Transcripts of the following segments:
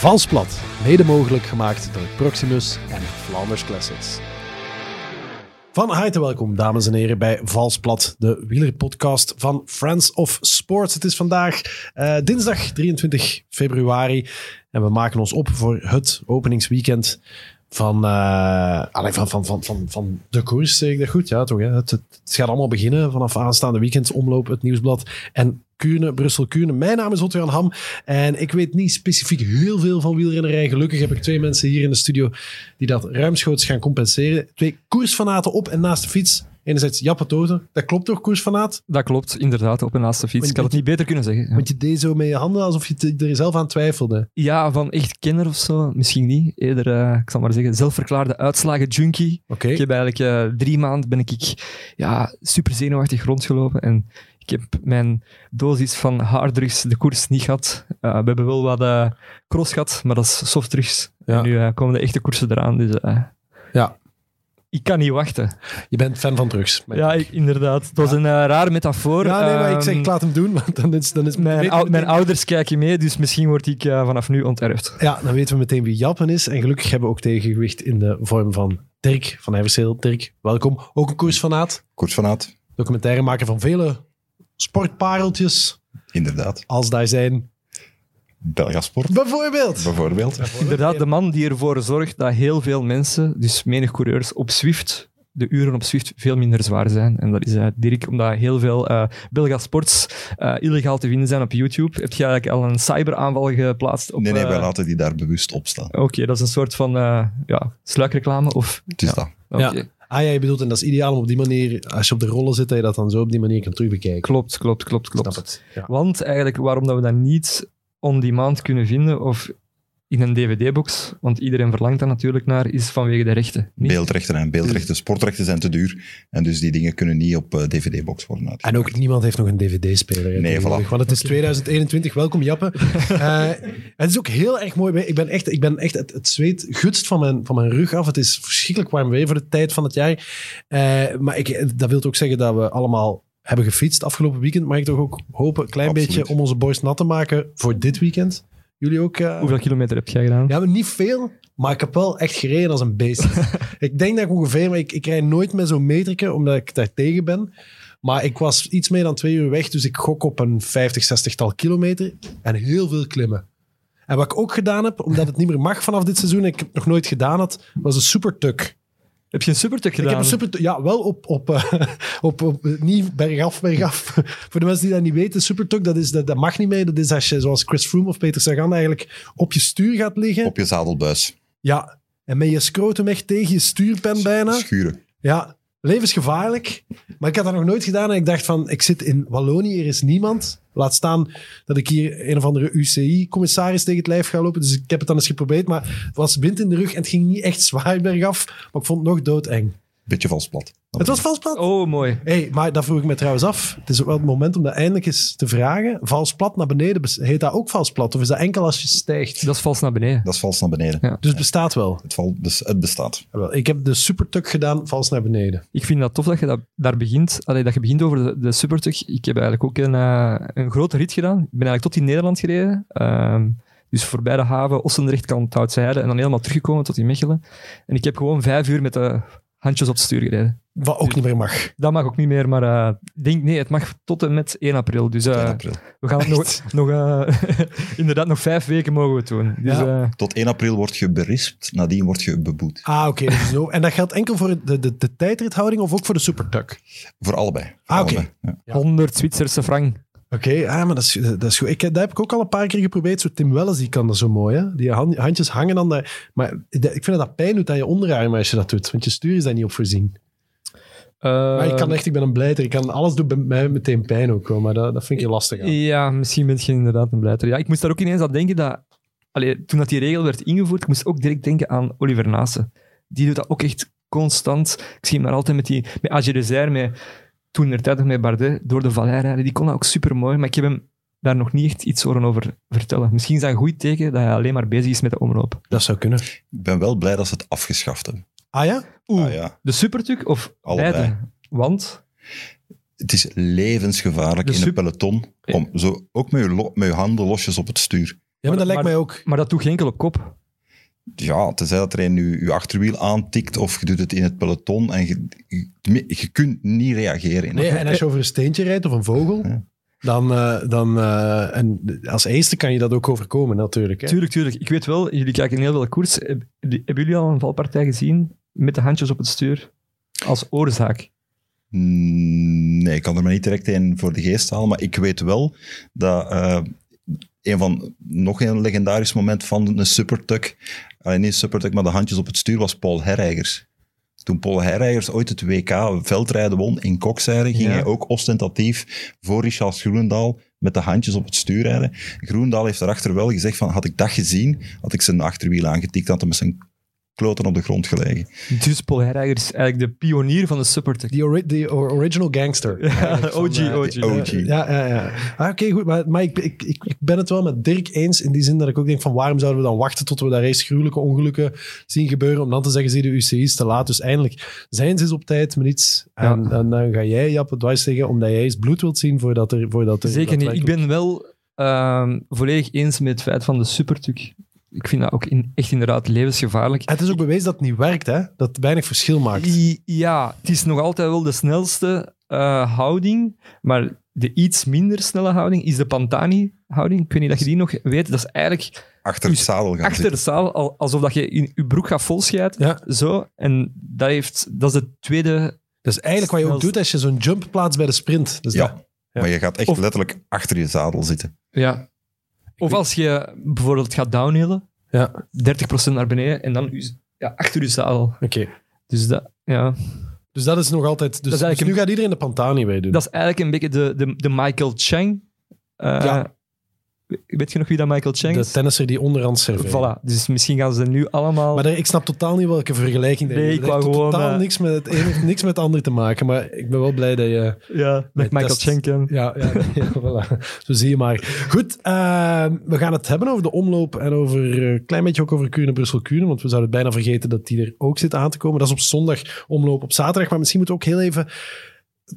Valsplat, mede mogelijk gemaakt door Proximus en Flanders Classics. Van harte welkom, dames en heren, bij Valsplat, de wielerpodcast van Friends of Sports. Het is vandaag eh, dinsdag 23 februari en we maken ons op voor het openingsweekend van, allee, van, van, van, van, van de koers, zeg ik dat goed? Ja, toch? Het, het gaat allemaal beginnen vanaf aanstaande weekend, omloop, het nieuwsblad en Kuurne, Brussel-Kuurne. Mijn naam is Otto-Jan Ham en ik weet niet specifiek heel veel van wielrennerij. Gelukkig heb ik twee mensen hier in de studio die dat ruimschoots gaan compenseren. Twee koersfanaten op en naast de fiets. Enerzijds Jappe Toten. Dat klopt toch, koersfanaat? Dat klopt, inderdaad, op een laatste fiets. Ik had het niet beter kunnen zeggen. Ja. Want je deed zo met je handen alsof je te- er zelf aan twijfelde. Ja, van echt kenner of zo, misschien niet. Eerder, eh, ik zal maar zeggen, zelfverklaarde uitslagen junkie. Oké. Ik heb eigenlijk eh, drie maanden ben ik ja, super zenuwachtig rondgelopen en ik heb mijn dosis van harddrugs de koers niet gehad. Eh, we hebben wel wat eh, cross gehad, maar dat is softdrugs. Ja. En nu eh, komen de echte koersen eraan, dus eh, Ja. ik kan niet wachten. Je bent fan van drugs. Ja, ik- inderdaad. Het was een rare metafoor. Ja, nee, maar ik zeg, Ehm, ik laat hem doen, want dan is, dan is Mijn, ouders kijken mee, dus misschien word ik eh, vanaf nu onterfd. Ja, dan weten we meteen wie Jappen is. En gelukkig hebben we ook tegengewicht in de vorm van Dirk van Everseel. Dirk, welkom. Ook een koersfanaat. Koersfanaat, Documentairemaker van vele sportpareltjes, inderdaad. als daar zijn. Belgasport, Bijvoorbeeld. bijvoorbeeld. Inderdaad, de man die ervoor zorgt dat heel veel mensen, dus menig coureurs, op Zwift, de uren op Zwift veel minder zwaar zijn. En dat is eh, Dirk, omdat heel veel eh Belga Sports eh, illegaal te vinden zijn op YouTube. Heb je eigenlijk al een cyberaanval geplaatst? Op, Nee, nee, wij laten die daar bewust op staan. Oké, dat is een soort van eh, ja, sluikreclame? Of, Het is ja. dat. Oké. Ja. Ah ja, je bedoelt, en dat is ideaal om op die manier, als je op de rollen zit, dat je dat dan zo op die manier kan terugbekijken. Klopt, klopt, klopt, Snap klopt. het. Ja. Want eigenlijk waarom dat we dat niet on-demand kunnen vinden of in een dvd-box, want iedereen verlangt daar natuurlijk naar, is vanwege de rechten. Niet? Beeldrechten en beeldrechten. Sportrechten zijn te duur. En dus die dingen kunnen niet op eh, dvd-box worden En ook niemand heeft nog een dvd-speler. Nee, voilà. Want het is 2021. Welkom, Jappe. Eh, het is ook heel erg mooi. Ik ben echt, ik ben echt het, het zweet gutst van mijn, van mijn rug af. Het is verschrikkelijk warm weer voor de tijd van het jaar. Eh, maar ik, dat wil ook zeggen dat we allemaal hebben gefietst afgelopen weekend. Mag ik toch ook hopen, een klein Absoluut. beetje om onze borst nat te maken voor dit weekend. Jullie ook? eh? Hoeveel kilometer heb jij gedaan? Ja, maar niet veel, maar ik heb wel echt gereden als een beest. ik denk dat ik ongeveer, maar ik, ik rijd nooit met zo'n meterke, omdat ik daar tegen ben. Maar ik was iets meer dan twee uur weg, dus ik gok op een 50, 60 tal kilometer en heel veel klimmen. En wat ik ook gedaan heb, omdat het niet meer mag vanaf dit seizoen, en ik het nog nooit gedaan had, was een supertuk. Heb je een supertuk Ik gedaan? heb een supertuk, ja, wel op, op, eh, op, op, niet bergaf, bergaf. Voor de mensen die dat niet weten, supertuk, dat, is, dat, dat mag niet mee. Dat is als je, zoals Chris Froome of Peter Sagan, eigenlijk op je stuur gaat liggen. Op je zadelbuis. Ja, en met je scrotum echt tegen je stuurpen bijna. Schuren. Ja, levensgevaarlijk. Maar ik had dat nog nooit gedaan en ik dacht van, ik zit in Wallonië, er is niemand. Laat staan dat ik hier een of andere UCI-commissaris tegen het lijf ga lopen. Dus ik heb het dan eens geprobeerd, maar het was wind in de rug en het ging niet echt zwaar bergaf. Maar ik vond het nog doodeng. Beetje vals plat. Het was vals plat. Oh, mooi. Hey, maar dat vroeg ik me trouwens af. Het is ook wel het moment om dat eindelijk eens te vragen. Vals plat naar beneden, heet dat ook vals plat? Of is dat enkel als je stijgt? Dat is vals naar beneden. Dat is vals naar beneden. Ja. Dus het bestaat wel. Het, val, dus het bestaat. Wel, Ik heb de supertuk gedaan, vals naar beneden. Ik vind dat tof dat je dat, daar begint. Allee, dat je begint over de, de supertug. Ik heb eigenlijk ook een, eh, een grote rit gedaan. Ik ben eigenlijk tot in Nederland gereden. Ehm, dus voorbij de haven, Ossendrecht, kant Houtse Heide. En dan helemaal teruggekomen tot in Mechelen. En ik heb gewoon vijf uur met de handjes op het stuur gereden. Wat ook niet meer mag. Dat mag ook niet meer, maar eh, ik denk, nee, het mag tot en met 1 april. Dus eh, 1 april. we gaan het nog, nog eh, inderdaad nog vijf weken mogen we het doen. Dus, Ja. eh, Tot 1 april word je berispt, nadien word je beboet. Ah, oké. dus zo. En dat geldt enkel voor de, de, de tijdrithouding of ook voor de supertuk? Voor allebei. Voor Ah, oké. allebei. Ja. Ja. 100 Zwitserse frank. Oké, ah, maar dat is, dat is goed. Ik, dat heb ik ook al een paar keer geprobeerd. Zo Tim Welles, die kan dat zo mooi. Hè? Die hand- handjes hangen dan daar. Maar ik vind dat dat pijn doet aan je onderarm als je dat doet. Want je stuur is daar niet op voorzien. maar ik kan echt, ik ben een blijter. Ik kan alles doen bij mij meteen pijn ook wel. Maar dat, dat vind ik lastig. aan. Ja, misschien ben je inderdaad een blijter. Ja, ik moest daar ook ineens aan denken dat... Allee, toen dat die regel werd ingevoerd, ik moest ook direct denken aan Oliver Naassen. Die doet dat ook echt constant. Ik zie hem daar altijd met die... Met Dessert, met, toen er tijd met Bardet, door de vallei rijden. Die kon dat ook super mooi, maar ik heb hem daar nog niet echt iets over vertellen. Misschien is dat een goed teken dat hij alleen maar bezig is met de omloop. Dat zou kunnen. Ik ben wel blij dat ze het afgeschaft hebben. Ah ja? Oeh, Ah, ja. de supertuk of Allebei. beide? Want... Het is levensgevaarlijk De in een peloton om zo, ook met je, met je handen losjes op het stuur. Ja, maar dat lijkt maar- mij ook. Maar dat doe je enkel op kop. Ja, tenzij dat er een je, je achterwiel aantikt of je doet het in het peloton en je, je, je kunt niet reageren. Nee, en als je over een steentje rijdt of een vogel, Ja. dan, eh, dan eh, en als eerste kan je dat ook overkomen natuurlijk. Hè? Tuurlijk, tuurlijk. Ik weet wel, jullie kijken heel veel koers. Heb- Hebben jullie al een valpartij gezien met de handjes op het stuur? Als oorzaak. Mm, Nee, ik kan er maar niet direct een voor de geest halen, maar ik weet wel dat eh, een van nog een legendarisch moment van een supertuck, uh, niet een supertuck, maar de handjes op het stuur was Paul Herreigers. Toen Paul Herreigers ooit het WK veldrijden won in Kokzijde, ging Ja. hij ook ostentatief voor Richard Groenendaal met de handjes op het stuur rijden. Groenendaal heeft daarachter wel gezegd van, had ik dat gezien, had ik zijn achterwiel aangetikt, had hij met zijn kloten op de grond gelegen. Dus Paul Herreiger is eigenlijk de pionier van de supertech. Die ori- die or- original gangster. van, OG, OG. OG. Ja, ja, ja. Ah, Oké, goed. Maar, maar ik, ik, ik, ik ben het wel met Dirk eens in die zin dat ik ook denk van waarom zouden we dan wachten tot we daar eens gruwelijke ongelukken zien gebeuren om dan te zeggen, zie de UCI is te laat. Dus eindelijk zijn ze eens op tijd met iets. En, Ja. en dan ga jij, Jappe, dwars zeggen omdat jij eens bloed wilt zien voordat er... Voordat er Zeker niet. Ik ben wel ehm, volledig eens met het feit van de supertuk. Ik vind dat ook in, echt inderdaad levensgevaarlijk. Het is ook bewezen dat het niet werkt, hè? Dat het weinig verschil maakt. I- Ja, het is nog altijd wel de snelste eh, houding, maar de iets minder snelle houding is de Pantani-houding. Ik weet niet dat je die nog weet. Dat is eigenlijk Achter het Dus zadel gaan achter zitten. de zaal, al- alsof dat je in je broek gaat volschijten. Ja. Zo. En dat, heeft, dat is de tweede... Dat is eigenlijk wat je ook doet als je zo'n jump plaatst bij de sprint. Dus Ja. dat- Maar je gaat echt Of- letterlijk achter je zadel zitten. Ja. Of als je bijvoorbeeld gaat downhillen, ja. 30% naar beneden en dan ja, achter je zadel. Oké. Dus dat, ja. Dus dat is nog altijd... Dus, is eigenlijk dus nu een- gaat iedereen de Pantani bij doen. dat is eigenlijk een beetje de, de, de Michael Chang. Eh, Ja. Weet je nog wie dat Michael Chang de is? tennisser die onderhand serveert. Voilà. Dus misschien gaan ze nu allemaal... Maar daar- ik snap totaal niet welke vergelijking. Nee, ik dat heeft wou gewoon, totaal eh, niks met het een heeft niks met het ander te maken. Maar ik ben wel blij dat je. ja, met ik Michael test- Chang ken. Ja, ja, ja voilà. Zo zie je maar. Goed, eh, we gaan het hebben over de omloop en over eh, een klein beetje ook over Kuurne, Brussel, Kuurne. Want we zouden bijna vergeten dat die er ook zit aan te komen. Dat is op zondag, omloop op zaterdag. Maar misschien moeten we ook heel even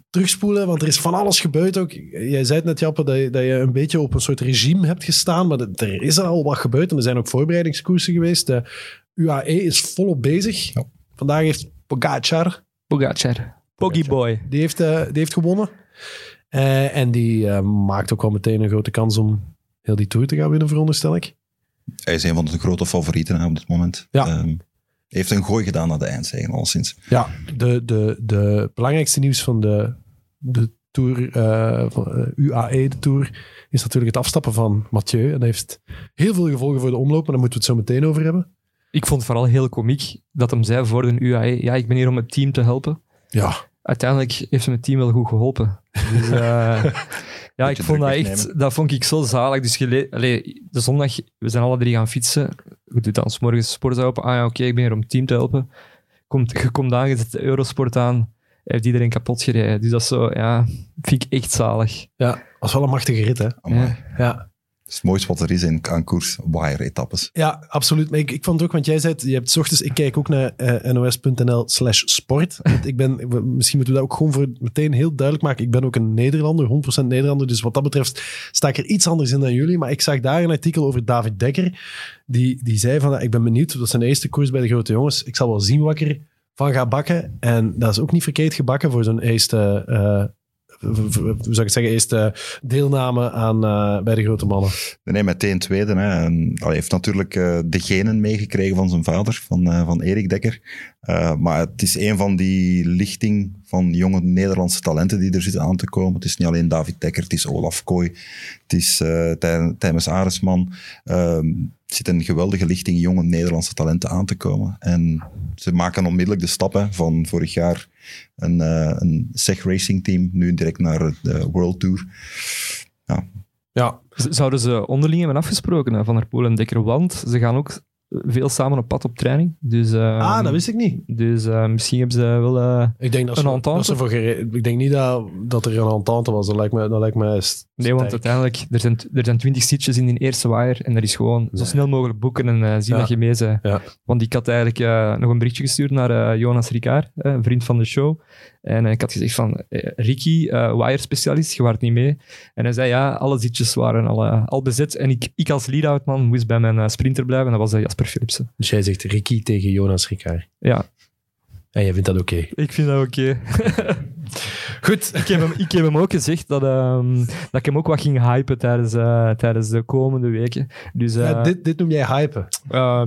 terugspoelen, want er is van alles gebeurd ook. Jij zei het net, Jappe, dat je, dat je een beetje op een soort regime hebt gestaan, maar er- er is al wat gebeurd en er zijn ook voorbereidingskoersen geweest. De UAE is volop bezig. Ja. Vandaag heeft Pogacar, Pogacar. Poggy Boy. die heeft, eh, die heeft gewonnen. Eh, en die eh, maakt ook wel meteen een grote kans om heel die Tour te gaan winnen, veronderstel ik. Hij is een van de grote favorieten hè, op dit moment. Ja. Ehm, heeft een gooi gedaan naar de eindzege, al sinds. Ja, de, de, de belangrijkste nieuws van de, de Tour, eh, van eh, UAE, de Tour, is natuurlijk het afstappen van Mathieu. En dat heeft heel veel gevolgen voor de omloop, maar daar moeten we het zo meteen over hebben. Ik vond het vooral heel komiek dat hem zei voor de UAE, ja, ik ben hier om het team te helpen. Ja, Uiteindelijk heeft hem het team wel goed geholpen. Dus, eh, ja, ik vond dat echt, dat vond ik zo zalig. Dus gele- allee, de zondag, we zijn alle drie gaan fietsen. Je doet dan 's morgens sport open. Ah ja, oké, ik ben hier om team te helpen. Komt, je komt aan, je zet de Eurosport aan. Heeft iedereen kapot gereden. Dus dat is zo, ja, vind ik echt zalig. ja, was wel een machtige rit, hè. Ja. Ja, is het mooiste wat er is in, aan koers, wire-etappes. Ja, absoluut. Maar ik, ik vond het ook, want jij zei, het, je hebt 's ochtends, ik kijk ook naar eh, nos.nl slash sport. Want ik ben, misschien moeten we dat ook gewoon voor meteen heel duidelijk maken. Ik ben ook een Nederlander, 100% Nederlander. Dus wat dat betreft sta ik er iets anders in dan jullie. Maar ik zag daar een artikel over David Dekker. Die, die zei van, ik ben benieuwd, dat is zijn eerste koers bij de grote jongens. Ik zal wel zien wat ik er van ga bakken. En dat is ook niet verkeerd gebakken voor zo'n eerste... eh, zou ik het zeggen, eerste deelname aan, eh, bij de grote mannen. Nee, meteen tweede. Hè. En, hij heeft natuurlijk eh, de genen meegekregen van zijn vader, van, eh, van Erik Dekker. Eh, maar het is een van die lichting van jonge Nederlandse talenten die er zitten aan te komen. Het is niet alleen David Dekker, het is Olaf Kooi, het is uh, Tijmes Aresman. Zit een geweldige lichting jonge Nederlandse talenten aan te komen. En ze maken onmiddellijk de stappen van vorig jaar een, uh, een SEG Racing team, nu direct naar de World Tour. Ja, Ja, Zouden ze onderling hebben afgesproken, Van der en Dekker? Want ze gaan ook veel samen op pad op training. Dus, eh, ah, dat wist ik niet. Dus eh, misschien hebben ze wel... eh, Ik denk dat Een ze, entente? dat ze voor Ik denk niet dat, dat er een entente was. Dat lijkt me, dat lijkt me nee, want uiteindelijk, er zijn, er zijn twintig seatjes in die eerste wire en er is gewoon zo snel mogelijk boeken en eh, zien Ja. dat je mee bent. Ja. Want ik had eigenlijk eh, nog een berichtje gestuurd naar eh, Jonas Ricard, een vriend van de show. En ik had gezegd van, eh, Ricky, eh wire-specialist, je waart niet mee. En hij zei, ja, alle zitjes waren al, eh, al bezet. En ik, ik als lead-out man moest bij mijn sprinter blijven. En dat was Jasper Philipsen. Dus jij zegt Ricky tegen Jonas Ricard. Ja, En jij vindt dat oké. ik vind dat oké. Goed. ik, heb hem, ik heb hem ook gezegd dat, ehm, dat ik hem ook wat ging hypen tijdens, tijdens de komende weken. Dus Ja, dit, dit noem jij hypen.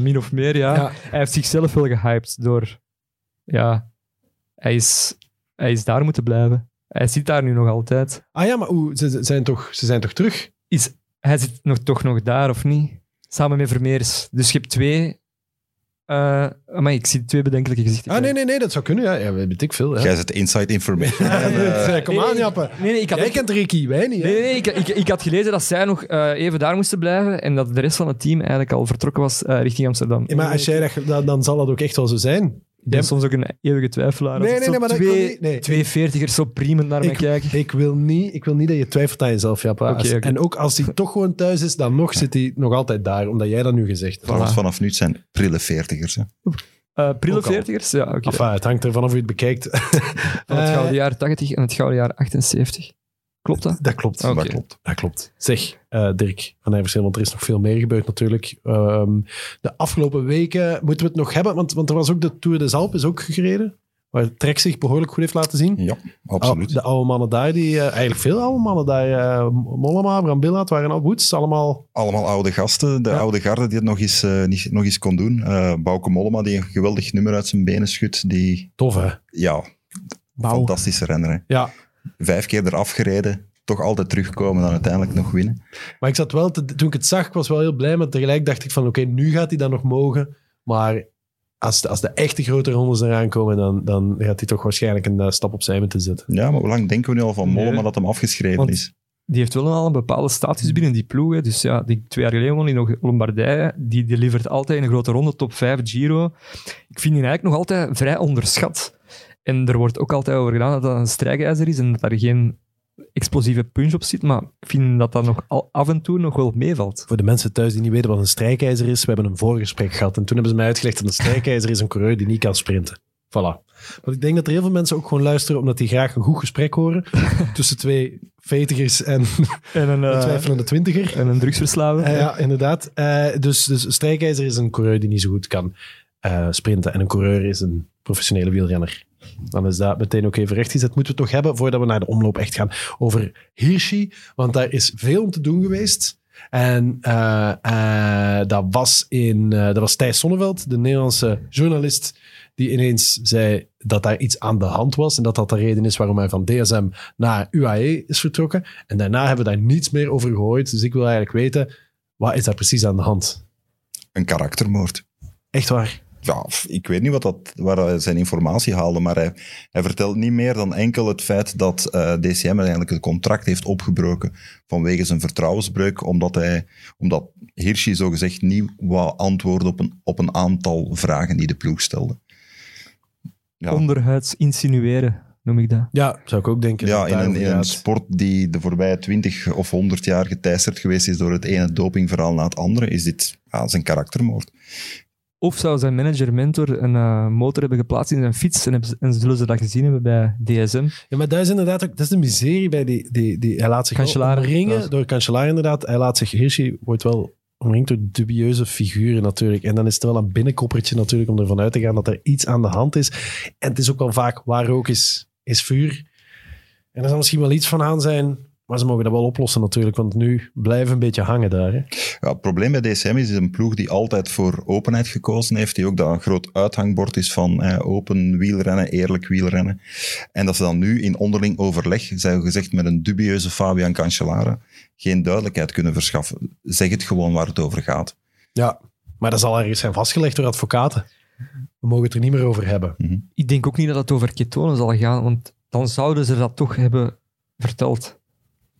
min of meer, ja. Ja. Hij heeft zichzelf wel gehyped door... Ja, hij is, hij is daar moeten blijven. Hij zit daar nu nog altijd. Ah ja, maar hoe, ze, ze zijn toch, ze zijn toch terug? Is, hij zit nog, toch nog daar, of niet? Samen met Vermeers. Dus je hebt twee... eh maar ik zie twee bedenkelijke gezichten. Ah nee, nee, nee, dat zou kunnen. Ja, ja weet ik veel. Ja. Jij zit inside information. Ja, Kom Nee, aan, nee, Jappe. Nee, nee, ik had Jij ook- kent Ricky, wij niet. hè? Nee, ik, ik, ik had gelezen dat zij nog eh, even daar moesten blijven en dat de rest van het team eigenlijk al vertrokken was eh, richting Amsterdam. Maar als jij dat, dan, dan zal dat ook echt wel zo zijn. Ik ben soms ook een eeuwige twijfelaar. Nee, nee, nee, maar twee, niet- nee. twee veertigers zo priemend naar mij Ik, kijken. ik, wil niet, ik wil niet dat je twijfelt aan jezelf, Als- oké. En ook als hij toch gewoon thuis is, dan nog zit hij nog altijd daar, omdat jij dat nu gezegd hebt. Voilà. vanaf nu zijn prille veertigers. Hè. Eh prille veertigers? Ja, oké. Enfin, het hangt ervan af hoe je het bekijkt. Van het Eh, gouden jaar 80 en het gouden jaar 78. Klopt dat? Dat klopt. Dat klopt. Dat klopt. Zeg, eh, Dirk van Nijverseel, want er is nog veel meer gebeurd natuurlijk. Ehm, de afgelopen weken moeten we het nog hebben, want, want er was ook de Tour des Alpes is ook gereden, waar Trek zich behoorlijk goed heeft laten zien. Ja, absoluut. Oh, de oude mannen daar, die, eh, eigenlijk veel oude mannen daar, eh, Mollema, Brambilla, het waren al Woods, allemaal... Allemaal oude gasten. De Ja. oude garde die het nog eens, eh, niet, nog eens kon doen. Eh Bauke Mollema, die een geweldig nummer uit zijn benen schudt. Die, Tof, hè? ja, Bouw. fantastische renner. hè. Ja, Vijf keer eraf gereden. Toch altijd terugkomen en dan uiteindelijk nog winnen. maar ik zat wel, te- toen ik het zag, ik was wel heel blij, maar tegelijk dacht ik van, oké, nu gaat hij dan nog mogen, maar als de, als de echte grote rondes eraan komen, dan, dan gaat hij toch waarschijnlijk een eh, stap opzij moeten zetten. Ja, maar hoe lang denken we nu al van Nee. Mollema dat hem afgeschreven Want- is? Die heeft wel al een bepaalde status binnen die ploeg. hè. Dus ja, die twee jaar geleden won hij nog Lombardije. Die delivert altijd in een grote ronde top 5 Giro. Ik vind die eigenlijk nog altijd vrij onderschat. En er wordt ook altijd over gedaan dat dat een strijkijzer is en dat daar geen explosieve punch op zit. Maar ik vind dat dat nog al af en toe nog wel meevalt. Voor de mensen thuis die niet weten wat een strijkijzer is, we hebben een voorgesprek gehad en toen hebben ze mij uitgelegd dat een strijkijzer is een coureur die niet kan sprinten. Voilà. Want ik denk dat er heel veel mensen ook gewoon luisteren omdat die graag een goed gesprek horen tussen twee vetigers en En een, een eh, twijfelende twintiger. en een drugsverslaven. Eh, ja, inderdaad. Eh, dus, dus een strijkijzer is een coureur die niet zo goed kan sprinten. En een coureur is een professionele wielrenner. Dan is dat meteen ook even rechtgezet. Moeten we het toch hebben, voordat we naar de omloop echt gaan, over Hirschi. Want daar is veel om te doen geweest. En eh, eh, dat, was in, eh, dat was Thijs Sonneveld, de Nederlandse journalist, die ineens zei dat daar iets aan de hand was. En dat dat de reden is waarom hij van DSM naar UAE is vertrokken. En daarna hebben we daar niets meer over gehoord. Dus ik wil eigenlijk weten, wat is daar precies aan de hand? Een karaktermoord. Echt waar? Ja, ik weet niet wat dat, waar hij zijn informatie haalde, maar hij, hij vertelt niet meer dan enkel het feit dat eh, DCM eigenlijk het contract heeft opgebroken vanwege zijn vertrouwensbreuk, omdat, hij, omdat Hirschi zogezegd niet wou antwoorden op een, op een aantal vragen die de ploeg stelde. Ja, Onderhuids insinueren, noem ik dat. Ja, zou ik ook denken. ja in, een, in sport die de voorbije 20 of 100 jaar geteisterd geweest is door het ene dopingverhaal na het andere, is dit ja, zijn karaktermoord. Of zou zijn manager-mentor een eh, motor hebben geplaatst in zijn fiets en, hebben en zullen ze dat gezien hebben bij DSM? Ja, maar dat is inderdaad ook, dat is de miserie bij die, die, die hij laat zich omringen door Cancellara inderdaad. Hij laat zich, Hirschi wordt wel omringd door dubieuze figuren natuurlijk. En dan is het wel een binnenkoppertje natuurlijk om ervan uit te gaan dat er iets aan de hand is. En het is ook wel vaak, waar rook is, is vuur. En er zal misschien wel iets van aan zijn, maar ze mogen dat wel oplossen natuurlijk, want nu blijven een beetje hangen daar. Hè. Ja, het probleem bij DCM is, het is een ploeg die altijd voor openheid gekozen heeft, die ook dat een groot uithangbord is van eh, open wielrennen, eerlijk wielrennen. En dat ze dan nu in onderling overleg, zijn gezegd met een dubieuze Fabian Cancellara, geen duidelijkheid kunnen verschaffen. Zeg het gewoon waar het over gaat. Ja, maar dat zal ergens zijn vastgelegd door advocaten. We mogen het er niet meer over hebben. Ik denk ook niet dat het over ketonen zal gaan, want dan zouden ze dat toch hebben verteld.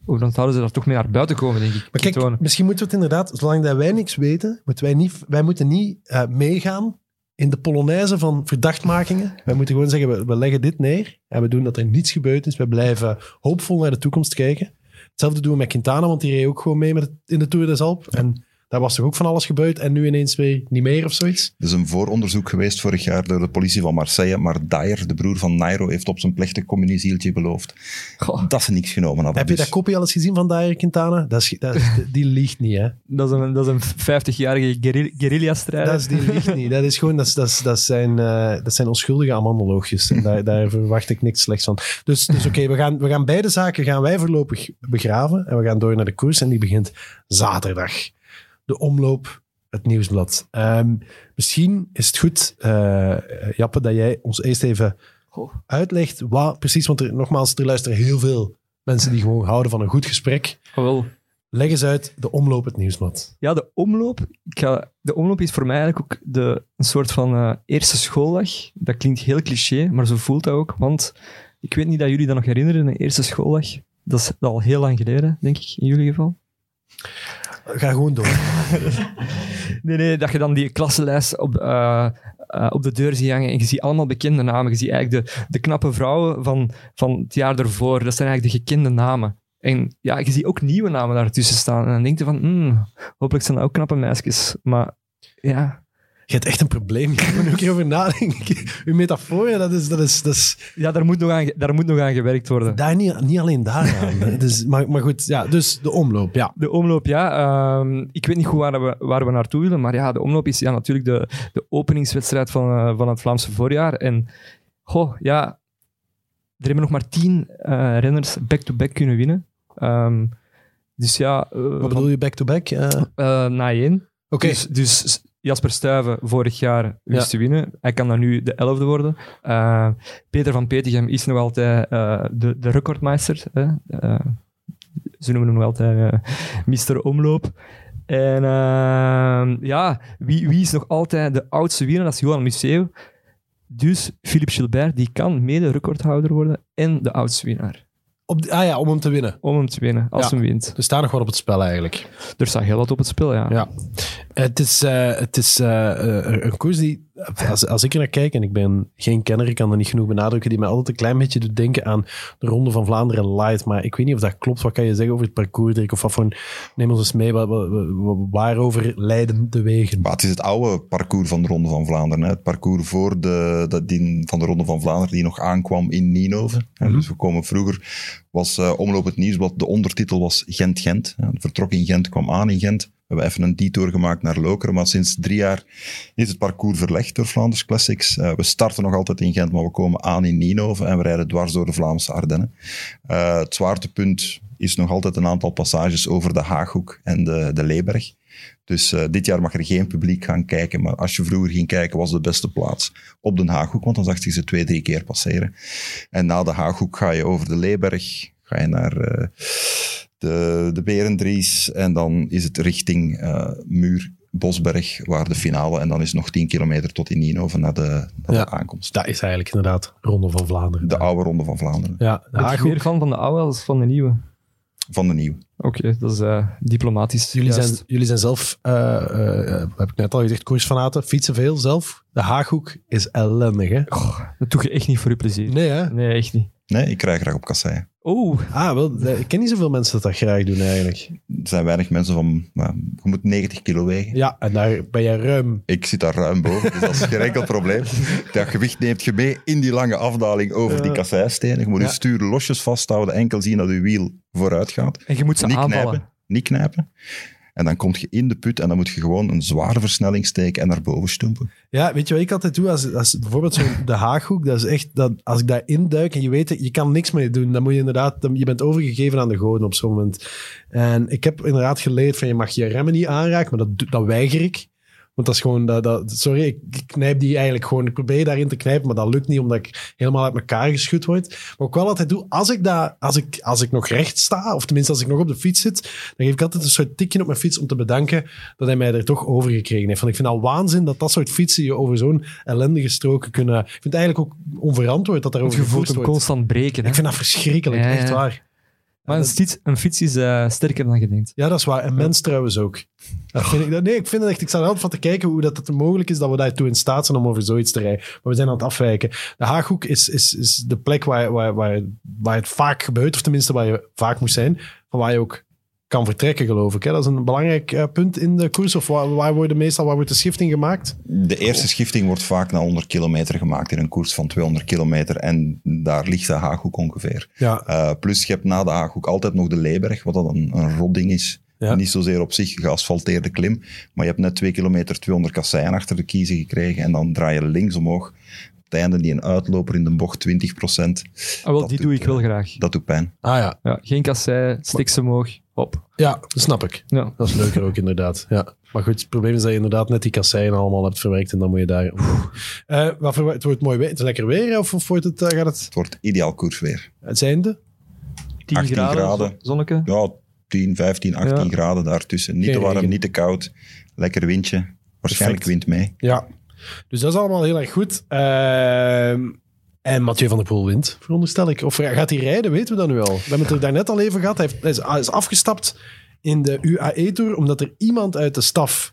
Dan zouden ze daar toch mee naar buiten komen, denk ik. Maar kijk, misschien moeten we het inderdaad, zolang dat wij niks weten, moeten wij, niet, wij moeten niet eh, meegaan in de polonaise van verdachtmakingen. Wij moeten gewoon zeggen, we, we leggen dit neer en we doen dat er niets gebeurd is. We blijven hoopvol naar de toekomst kijken. Hetzelfde doen we met Quintana, want die reed ook gewoon mee met het- in de Tour des Alpes. En daar was toch ook van alles gebeurd en nu ineens weer niet meer of zoiets. Er is een vooronderzoek geweest vorig jaar door de politie van Marseille, maar Dyer, de broer van Nairo, heeft op zijn plechtig communiezieltje beloofd Goh, dat ze niks genomen hadden. Heb je Dus dat kopie al eens gezien van Dyer Quintana? Dat is, dat is- die liegt niet, hè? dat, is een, dat is een 50-jarige guerri- guerrilla-strijder. Dat is, die liegt niet. Dat is gewoon, dat, dat, zijn, eh, dat zijn onschuldige amandeloogjes. En daar, daar verwacht ik niks slechts van. Dus, dus oké, we, gaan, we gaan beide zaken gaan wij voorlopig begraven. En we gaan door naar de koers. En die begint zaterdag. De omloop, het nieuwsblad. Ehm, misschien is het goed, eh, Jappe, dat jij ons eerst even uitlegt wat precies. Want er, nogmaals, er luisteren heel veel mensen die gewoon houden van een goed gesprek. Oh, wel. Leg eens uit de omloop, het nieuwsblad. Ja, de omloop. Ik ga, de omloop is voor mij eigenlijk ook de, een soort van eh, eerste schooldag. Dat klinkt heel cliché, maar zo voelt dat ook. Want ik weet niet dat jullie dat nog herinneren, een eerste schooldag. Dat is al heel lang geleden, denk ik, in jullie geval. Ga gewoon door. Nee, nee, dat je dan die klassenlijst op, eh, eh, op de deur ziet hangen en je ziet allemaal bekende namen. Je ziet eigenlijk de, de knappe vrouwen van, van het jaar ervoor. Dat zijn eigenlijk de gekende namen. En ja, je ziet ook nieuwe namen daartussen staan. En dan denk je van, hmm, hopelijk zijn dat ook knappe meisjes. Maar ja, Je hebt echt een probleem. Ik moet er ook over nadenken. Uw metafoor, dat is, dat is, dat is ja daar, moet nog aan, daar moet nog aan gewerkt worden. daar niet, niet alleen daaraan. hè. Dus, maar, maar goed, ja, dus de omloop, ja. De omloop, ja. ehm, ik weet niet goed waar we, waar we naartoe willen, maar ja, de omloop is ja, natuurlijk de, de openingswedstrijd van, eh, van het Vlaamse voorjaar. En goh, ja, er hebben nog maar tien eh, renners back-to-back kunnen winnen. Ehm, dus ja, eh, Wat bedoel je back-to-back? Oké, eh, na één. Dus, dus Jasper Stuyven vorig jaar wist te winnen. Hij kan dan nu de elfde worden. Eh, Peter van Petegem is nog altijd eh, de, de recordmeister. Hè? Eh, ze noemen hem nog altijd Mr. Omloop. En ja, wie, wie is nog altijd de oudste winnaar? Dat is Johan Museeuw. Dus Philippe Gilbert, die kan mede recordhouder worden en de oudste winnaar. Op ah ja, om hem te winnen. Om hem te winnen, als Ja. wint. Er staat nog wat op het spel eigenlijk. Er staat heel wat op het spel, ja. Ja. Het is, eh, het is eh, eh, een koers die, als, als ik er naar kijk, en ik ben geen kenner, ik kan er niet genoeg benadrukken, die mij altijd een klein beetje doet denken aan de Ronde van Vlaanderen Light. Maar ik weet niet of dat klopt. Wat kan je zeggen over het parcours, Dirk? Of wat voor neem ons eens mee, wat, wat- wat- waarover leiden de wegen? Maar het is het oude parcours van de Ronde van Vlaanderen. Hè. Het parcours voor de, dat die, van de Ronde van Vlaanderen die nog aankwam in Nienhoven. Hè. Mhm. Dus we komen vroeger, was eh, Omloop het Nieuwsblad, de ondertitel was Gent-Gent. vertrok in Gent, kwam aan in Gent. We hebben even een detour gemaakt naar Lokeren, maar sinds drie jaar is het parcours verlegd door Flanders Classics. Eh, we starten nog altijd in Gent, maar we komen aan in Nienhoven en we rijden dwars door de Vlaamse Ardennen. Eh, het zwaartepunt is nog altijd een aantal passages over de Haaghoek en de, de Leeberg. Dus eh, dit jaar mag er geen publiek gaan kijken. Maar als je vroeger ging kijken, was de beste plaats op de Haaghoek. Want dan zag je ze twee, drie keer passeren. En na de Haaghoek ga je over de Leeberg. Ga je naar de, de Berendries. En dan is het richting eh, Muur, Bosberg, waar de finale. En dan is het nog 10 kilometer tot in Nienhoven naar de, naar Ja. de aankomst. Dat is eigenlijk inderdaad Ronde van Vlaanderen. De oude Ronde van Vlaanderen. ja, de Ben je Haaghoek. meer fan van de oude als van de nieuwe? Van de nieuwe. Oké, dat is eh, diplomatisch. Jullie juist. zijn, jullie zijn zelf, eh, eh, heb ik net al gezegd, koersfanaten, fietsen veel zelf. De Haaghoek is ellendig, hè? Dat doe je echt niet voor je plezier. Nee, hè? Nee, echt niet. Nee, ik rij graag op kasseien. Oh, Ah, wel, eh, ik ken niet zoveel mensen dat dat graag doen eigenlijk. Er zijn weinig mensen van... nou, je moet 90 kilo wegen. Ja, en daar ben je ruim. Ik zit daar ruim boven, dus dat is geen enkel probleem. Dat gewicht neemt je mee in die lange afdaling over die kasseistenen. Je moet Ja. je stuur losjes vasthouden, enkel zien dat je wiel vooruit gaat. en je moet ze Niet aanvallen. knijpen, niet knijpen. En dan kom je in de put en dan moet je gewoon een zware versnelling steken en naar boven stoempen. Ja, weet je wat ik altijd doe? Als, als bijvoorbeeld zo'n de Haaghoek, dat is echt, dat, als ik daar induik en je weet, je kan niks mee doen, dan moet je inderdaad, dan, je bent overgegeven aan de goden op zo'n moment. En ik heb inderdaad geleerd van, je mag je remmen niet aanraken, maar dat, dat weiger ik. Want dat is gewoon, dat, dat, sorry, ik knijp die eigenlijk gewoon. Ik probeer daarin te knijpen, maar dat lukt niet omdat ik helemaal uit elkaar geschud word. Maar ik wel altijd doe, als ik, daar, als ik, als ik nog recht sta, of tenminste als ik nog op de fiets zit, dan geef ik altijd een soort tikje op mijn fiets om te bedanken dat hij mij er toch over gekregen heeft. Want ik vind al waanzin dat dat soort fietsen je over zo'n ellendige stroken kunnen... Ik vind het eigenlijk ook onverantwoord dat Want daarover je voelt gevoerd hem wordt. constant breken. Hè? Ik vind dat verschrikkelijk, Ja, ja. echt waar. Maar een, fiets, een fiets is eh, sterker dan je denkt. Ja, dat is waar. En mens trouwens ook. Dat vind ik, dat- nee, ik vind het echt... Ik sta er altijd van te kijken hoe dat het mogelijk is dat we daartoe in staat zijn om over zoiets te rijden. Maar we zijn aan het afwijken. De Haaghoek is, is, is de plek waar, waar, waar, waar het vaak gebeurt, of tenminste waar je vaak moet zijn, van waar je ook kan vertrekken, geloof ik. Hè? Dat is een belangrijk eh, punt in de koers. Of waar, waar worden meestal waar wordt de schifting gemaakt? De eerste schifting wordt vaak na 100 kilometer gemaakt in een koers van 200 kilometer. En daar ligt de Haaghoek ongeveer. Ja, Eh, plus je hebt na de Haaghoek altijd nog de Leeberg, wat dan een, een rodding is. Ja. Niet zozeer op zich geasfalteerde klim, maar je hebt net 2 kilometer 200 kasseien achter de kiezen gekregen en dan draai je links omhoog. Op het einde die een uitloper in de bocht 20 procent. Ah, wel, Dat die doet, doe ik wel eh, graag. Dat doet pijn. ah ja. Ja, geen kassei, stik ze omhoog, hop. Ja, dat snap ik. Ja. Dat is leuker ook, inderdaad. Ja. Maar goed, het probleem is dat je inderdaad net die kasseien allemaal hebt verwerkt en dan moet je daar... Eh, wat verwa- het wordt mooi weer. Het is lekker weer, of, of wordt het, eh, gaat het Het wordt ideaal koersweer. het zijnde? 10 18 graden, graden. zo- zonneke. Ja, 10, 15, 18 Ja. graden daartussen. Niet Geen te warm, regen. niet te koud. Lekker windje. Waarschijnlijk Perfect. wind mee. Ja. Dus dat is allemaal heel erg goed. Ehm, en Mathieu van der Poel wint, veronderstel ik. Of gaat hij rijden, weten we dat nu al. We hebben het er daarnet al even gehad. Hij, heeft, hij is- afgestapt in de UAE-tour omdat er iemand uit de staf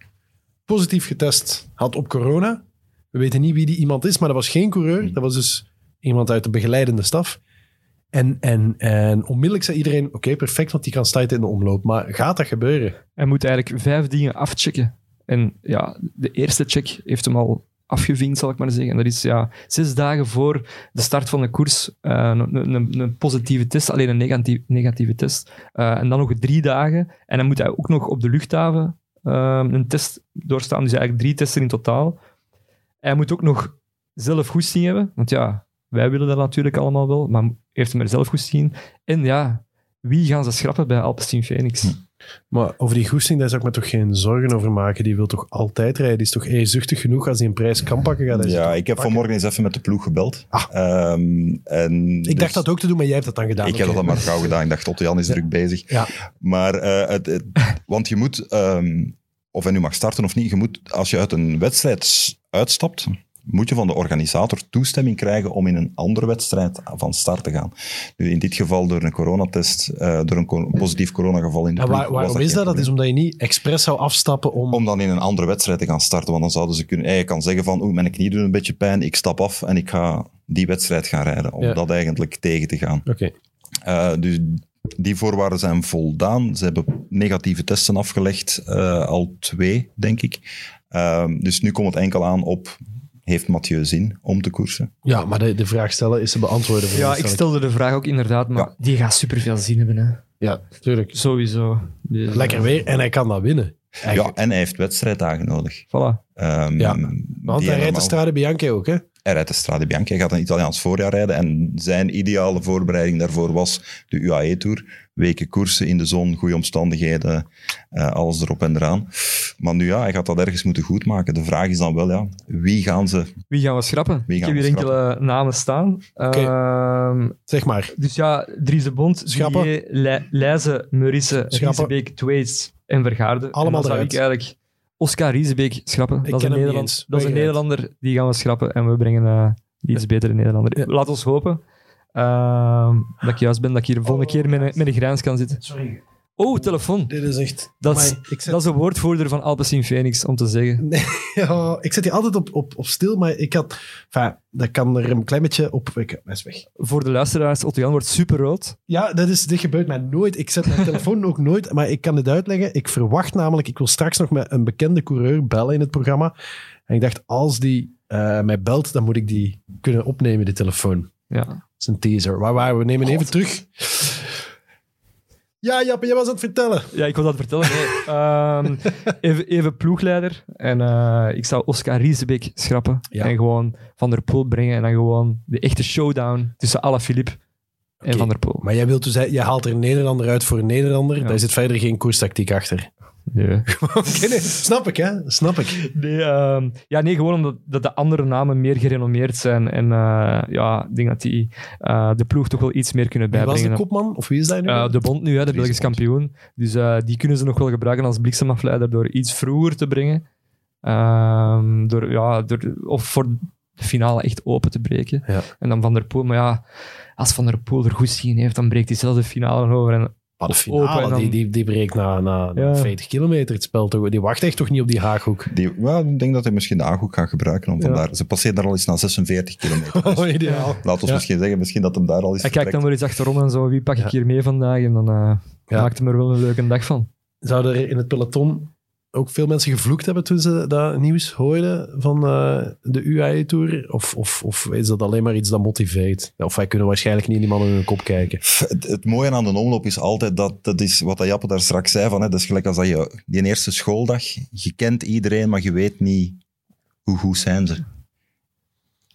positief getest had op corona. We weten niet wie die iemand is, maar dat was geen coureur. Dat was dus iemand uit de begeleidende staf. En, en, en onmiddellijk zei iedereen, oké, perfect, want die kan starten in de omloop. Maar gaat dat gebeuren? Hij moet eigenlijk vijf dingen afchecken. En ja, de eerste check heeft hem al afgevinkt, zal ik maar zeggen. En dat is ja, zes dagen voor de start van de koers eh, een, een, een positieve test, alleen een negatief, negatieve test. Eh, en dan nog drie dagen. En dan moet hij ook nog op de luchthaven eh, een test doorstaan. Dus eigenlijk drie testen in totaal. Hij moet ook nog zelf goesting hebben. Want ja, wij willen dat natuurlijk allemaal wel, maar heeft hem er zelf goesting in. En ja, wie gaan ze schrappen bij Alpecin Phoenix? Maar over die goesting, daar zou ik me toch geen zorgen over maken. Die wil toch altijd rijden? Die is toch eerzuchtig genoeg als hij een prijs kan pakken? Gaat Ja, ik heb pakken? vanmorgen eens even met de ploeg gebeld. Ah. Ehm, en Ik dus- dacht dat ook te doen, maar jij hebt dat dan gedaan. Ik heb dat dan maar gauw gedaan. Ik dacht, Otto Jan is Ja. druk bezig. Ja. Maar, eh, het, het- want je moet, ehm, of hij nu mag starten of niet, je moet, als je uit een wedstrijd uitstapt, moet je van de organisator toestemming krijgen om in een andere wedstrijd van start te gaan. Nu, in dit geval door een coronatest, eh, door een co- positief coronageval in de En ploeg, waar, waarom is dat? Dat is omdat je niet expres zou afstappen om... Om dan in een andere wedstrijd te gaan starten, want dan zouden ze kunnen... eh, Je kan zeggen van, oeh, mijn knie doet een beetje pijn, ik stap af en ik ga die wedstrijd gaan rijden, om Ja. dat eigenlijk tegen te gaan. Oké. Uh, dus die voorwaarden zijn voldaan. Ze hebben negatieve testen afgelegd, uh, al twee, denk ik. Uh, dus nu komt het enkel aan op, heeft Mathieu zin om te koersen? Ja, maar de, de vraag stellen is te beantwoorden. Ja, ik stelde de vraag ook inderdaad, maar Ja. die gaat superveel zin hebben. Hè. Ja, tuurlijk. Sowieso. Dus, Lekker weer en hij kan dat winnen. Ja, en hij heeft wedstrijddagen nodig. Voilà. Um, Ja, Want hij rijdt de Strade Bianche ook, hè? Hij rijdt de Strade Bianchi, hij gaat een Italiaans voorjaar rijden en zijn ideale voorbereiding daarvoor was de UAE-tour. Weken koersen in de zon, goede omstandigheden, eh, alles erop en eraan. Maar nu ja, hij gaat dat ergens moeten goedmaken. De vraag is dan wel, ja, wie gaan ze... Wie gaan we schrappen? Wie gaan ik heb hier enkele namen staan. Ehm, Zeg maar. dus ja, Dries de Bond, Schrappen. Leijzen, Meurisse. Riesebeek, Twaits en Vergaarde. Allemaal en dan zou ik eigenlijk Oscar Riesebeek schrappen. Ik dat is een, Nederland, dat is een. Nederlander, die gaan we schrappen en we brengen eh die iets betere Nederlander. Ja. Laat ons hopen ehm, dat ik juist ben, dat ik hier de volgende Oh, keer met een, met een grijns kan zitten. Sorry. Oh, telefoon. Dit is echt... Dat is, Amai, ik, zet, dat is de woordvoerder van Alpecin Phoenix, om te zeggen. ja, ik zet die altijd op, op, op stil, maar ik had... Enfin, dat kan er een klein beetje op... Ik, is weg. Voor de luisteraars, Otto Jan wordt superrood. Ja, dat is, dit gebeurt mij nooit. Ik zet mijn telefoon ook nooit, maar ik kan dit uitleggen. Ik verwacht namelijk, ik wil straks nog met een bekende coureur bellen in het programma. En ik dacht, als die eh, mij belt, dan moet ik die kunnen opnemen, de telefoon. Ja. Dat is een teaser. Waar waren we? nemen even terug. Ja, Jappe, jij was aan het vertellen. Ja, ik wil dat vertellen. Nee. Ehm, even, even ploegleider. En eh, ik zou Oscar Riesebeek schrappen. Ja. En gewoon Van der Poel brengen. En dan gewoon de echte showdown tussen Alaphilippe en Oké. Van der Poel. Maar jij wilt dus, jij haalt er een Nederlander uit voor een Nederlander. Ja. Daar zit verder geen koerstactiek achter. Nee. Snap ik, hè? Snap ik. Nee, ehm, ja, nee, gewoon omdat dat de andere namen meer gerenommeerd zijn. En eh, ja, ik denk dat die eh, de ploeg toch wel iets meer kunnen Wie was de bijbrengen. kopman? Of wie is dat nu? Eh, de Bond nu, hè, de Belgisch kampioen. Dus die kunnen ze nog wel gebruiken als bliksemafleider door iets vroeger te brengen. Ehm, door, ja, door, of voor de finale echt open te breken. Ja. En dan Van der Poel, maar ja, als Van der Poel er goed zien heeft, dan breekt hij zelf de finale over. En Maar de finale, dan- die, die, die breekt na, na, na Ja. 40 kilometer het spel. Toch? Die wacht echt toch niet op die haaghoek. Die, ja, ik denk dat hij misschien de aanhoek gaat gebruiken. Om Ja. vandaar, ze passeert daar al eens na 46 kilometer. Oh, ideaal. Laten we Ja. misschien zeggen misschien dat hem daar al eens hij kijkt dan maar eens achterom en zo, wie pak ik Ja. hier mee vandaag? En dan eh, Ja. maakt hem er wel een leuke dag van. Zouden er in het peloton ook veel mensen gevloekt hebben toen ze dat nieuws hoorden van eh, de UAE-tour? Of, of, of is dat alleen maar iets dat motiveert? Of wij kunnen waarschijnlijk niet in die mannen in hun kop kijken. Het, mooie aan de omloop is altijd dat, dat is wat Jappe daar straks zei, van, hè, dat is gelijk als dat je die eerste schooldag, je kent iedereen, maar je weet niet hoe goed zijn ze.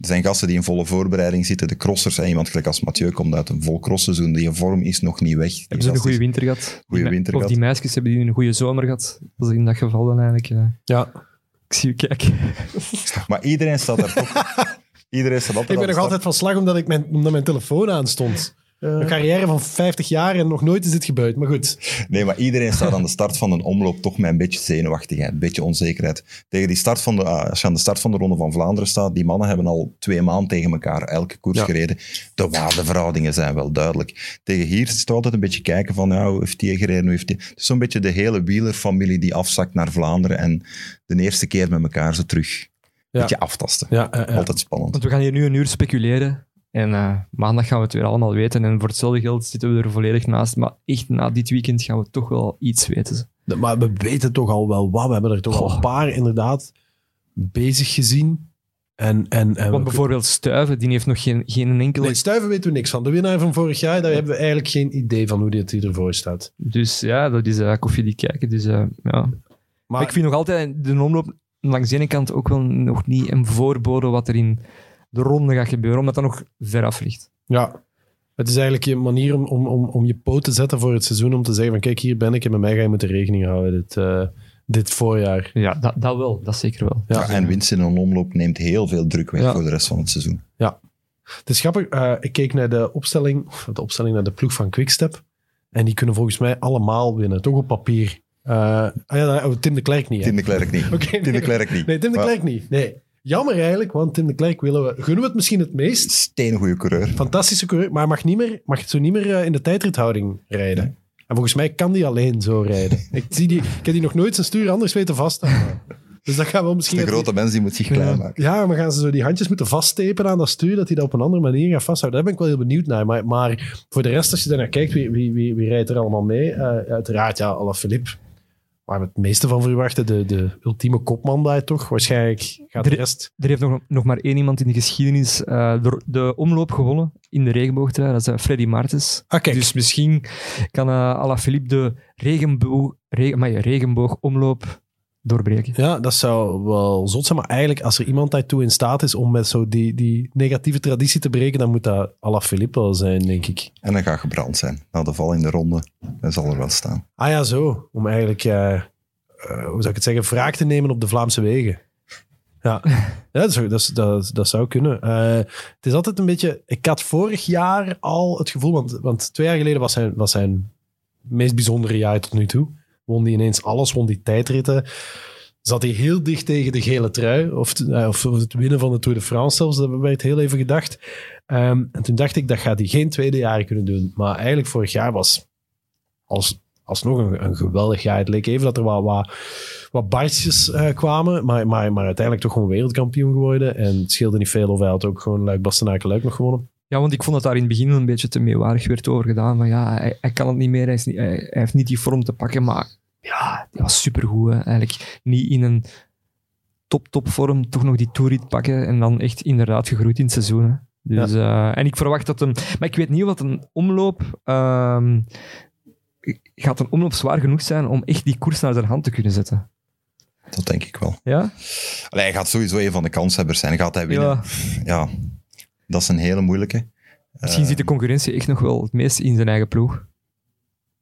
Er zijn gasten die in volle voorbereiding zitten, de crossers, en iemand gelijk als Mathieu komt uit een vol crossseizoen, die vorm is nog niet weg. Hebben ze een goede winter gehad? Me- winter Of die meisjes hebben die een goede zomer gehad? Dat is in dat geval dan eigenlijk. eh, Ja, ik zie u kijken. Maar iedereen staat daar toch... iedereen staat altijd ik ben nog altijd van slag omdat, ik mijn, omdat mijn telefoon aanstond. Een carrière van 50 jaar en nog nooit is dit gebeurd. Maar goed, Nee, maar iedereen staat aan de start van een omloop toch met een beetje zenuwachtigheid, een beetje onzekerheid. Tegen die start van de, ah, als je aan de start van de Ronde van Vlaanderen staat, die mannen hebben al twee maanden tegen elkaar elke koers Ja. gereden. De waardeverhoudingen zijn wel duidelijk. Tegen hier is het altijd een beetje kijken van, ja, hoe heeft die gereden, hoe heeft die... Het is zo'n beetje de hele wielerfamilie die afzakt naar Vlaanderen en de eerste keer met elkaar ze terug een Ja. beetje aftasten. ja, ja, ja. Altijd spannend. Want we gaan hier nu een uur speculeren. En eh, maandag gaan we het weer allemaal weten. En voor hetzelfde geld zitten we er volledig naast. Maar echt na dit weekend gaan we toch wel iets weten. Maar we weten toch al wel wat. We hebben er toch al een paar inderdaad bezig gezien. En, en, en Want bijvoorbeeld Stuiven, die heeft nog geen, geen enkele... Nee, Stuiven weten we niks van. De winnaar van vorig jaar, daar hebben we eigenlijk geen idee van hoe hier ervoor staat. Dus ja, dat is uh, koffie die kijken. Dus, eh, ja. Maar ik vind nog altijd de omloop langs de ene kant ook wel nog niet een voorbode wat er in de ronde gaat gebeuren, omdat dat nog ver af ligt. ja, het is eigenlijk je manier om, om, om, om je poot te zetten voor het seizoen. Om te zeggen van kijk, hier ben ik en met mij ga je moeten rekening houden dit, eh, dit voorjaar. Ja, dat, dat wel. Dat zeker wel. Ja. Ja, en winst in een omloop neemt heel veel druk weg Ja. voor de rest van het seizoen. Het is grappig, eh, ik keek naar de opstelling, of de opstelling naar de ploeg van Quickstep. En die kunnen volgens mij allemaal winnen, toch op papier. Eh, ah ja, oh, Tim de Klerk niet. hè? Tim de Klerk niet. Oké, Tim de nee. Klerk niet. Nee, Tim de Klerk niet. Nee. Jammer eigenlijk, want Tim de Klerk willen we, gunnen we het misschien het meest. Steengoede coureur. Fantastische coureur, maar mag, niet meer, mag zo niet meer eh, in de tijdrithouding rijden. En volgens mij kan die alleen zo rijden. ik, zie die, ik heb die nog nooit zijn stuur anders weten vasthouden. Dus dat gaan we misschien... De grote mens die moet zich klein maken. Ja, maar gaan ze zo die handjes moeten vaststepen aan dat stuur, dat hij dat op een andere manier gaat vasthouden? Daar ben ik wel heel benieuwd naar. Maar, maar voor de rest, als je daarnaar kijkt, wie, wie, wie, wie rijdt er allemaal mee? Eh, uiteraard, ja, Alaphilippe. Waar we het meeste van verwachten, de, de ultieme kopman daar toch. Waarschijnlijk gaat de rest... Er heeft nog, nog maar één iemand in de geschiedenis eh, de, de omloop gewonnen in de regenboogtrui. Dat is uh, Freddy Martens. Ah. Dus misschien kan uh, Alaphilippe de regenboog, regen, maar regenboogomloop doorbreken. Ja, dat zou wel zot zijn. Maar eigenlijk, als er iemand daartoe in staat is om met zo die, die negatieve traditie te breken, dan moet dat Alaphilippe wel zijn, denk ik. En dan gaat gebrand zijn. Na de val in de ronde, dan zal er wel staan. Ah ja, zo. Om eigenlijk, eh, hoe zou ik het zeggen, wraak te nemen op de Vlaamse wegen. Ja, ja dat, zou, dat, dat zou kunnen. Eh, het is altijd een beetje... Ik had vorig jaar al het gevoel, want, want twee jaar geleden was zijn, was zijn meest bijzondere jaar tot nu toe. Won hij ineens alles, won die tijdritten. Zat hij heel dicht tegen de gele trui, of, eh, of het winnen van de Tour de France zelfs, dat werd heel even gedacht. Ehm, en toen dacht ik, dat gaat hij geen tweede jaar kunnen doen. Maar eigenlijk vorig jaar was als, alsnog een, een geweldig jaar. Het leek even dat er wat, wat, barstjes eh, kwamen, maar, maar, maar uiteindelijk toch gewoon wereldkampioen geworden. En het scheelde niet veel of hij had ook gewoon Luik Bastenaken Luik nog gewonnen. Ja, want ik vond dat daar in het begin een beetje te meewarig werd over gedaan. Van ja, hij, hij kan het niet meer, hij, is niet, hij, hij heeft niet die vorm te pakken. Maar ja, die was supergoed. Hè. Eigenlijk niet in een top-top vorm, toch nog die toerit pakken. En dan echt inderdaad gegroeid in het seizoen. Hè. Dus, eh, en ik verwacht dat een... Maar ik weet niet wat een omloop... ehm, gaat een omloop zwaar genoeg zijn om echt die koers naar zijn hand te kunnen zetten? Dat denk ik wel. Ja? Allee, hij gaat sowieso een van de kanshebbers zijn. Gaat hij winnen? ja. Ja, dat is een hele moeilijke. Misschien Eh, zit de concurrentie echt nog wel het meest in zijn eigen ploeg.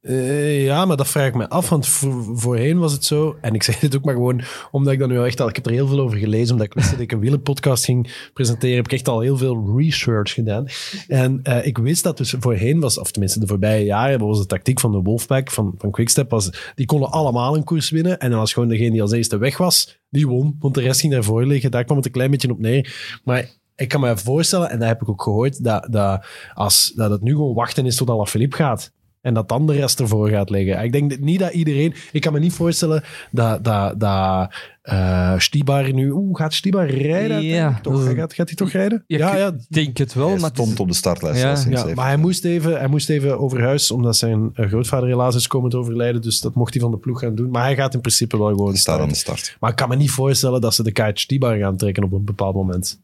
Eh, ja, maar dat vraag ik me af, want voor- voorheen was het zo, en ik zeg dit ook maar gewoon omdat ik dat nu al echt al, ik heb er heel veel over gelezen, omdat ik wist dat ik een wielerpodcast ging presenteren, heb ik echt al heel veel research gedaan. En eh, ik wist dat dus voorheen was, of tenminste de voorbije jaren, was de tactiek van de Wolfpack, van, van Quickstep, was, die konden allemaal een koers winnen, en dan was gewoon degene die als eerste weg was, die won, want de rest ging daarvoor liggen. Daar kwam het een klein beetje op neer. Maar ik kan me voorstellen, en dat heb ik ook gehoord, dat, dat, als, dat het nu gewoon wachten is tot Alaphilippe gaat. En dat dan de rest ervoor gaat liggen. Ik denk niet dat iedereen... Ik kan me niet voorstellen dat, dat, dat eh, Stibar nu... Oeh, gaat Stibar rijden? Ja, Toch? Gaat, gaat hij toch rijden? Ja, Ja, ik ja. denk het wel, Hij maar stond op de startlijst. Ja, ja maar hij moest, even, hij moest even over huis, omdat zijn eh, grootvader helaas is komen te overlijden. Dus dat mocht hij van de ploeg gaan doen. Maar hij gaat in principe wel gewoon Hij staat aan de start. Maar ik kan me niet voorstellen dat ze de kaart Stibar gaan trekken op een bepaald moment.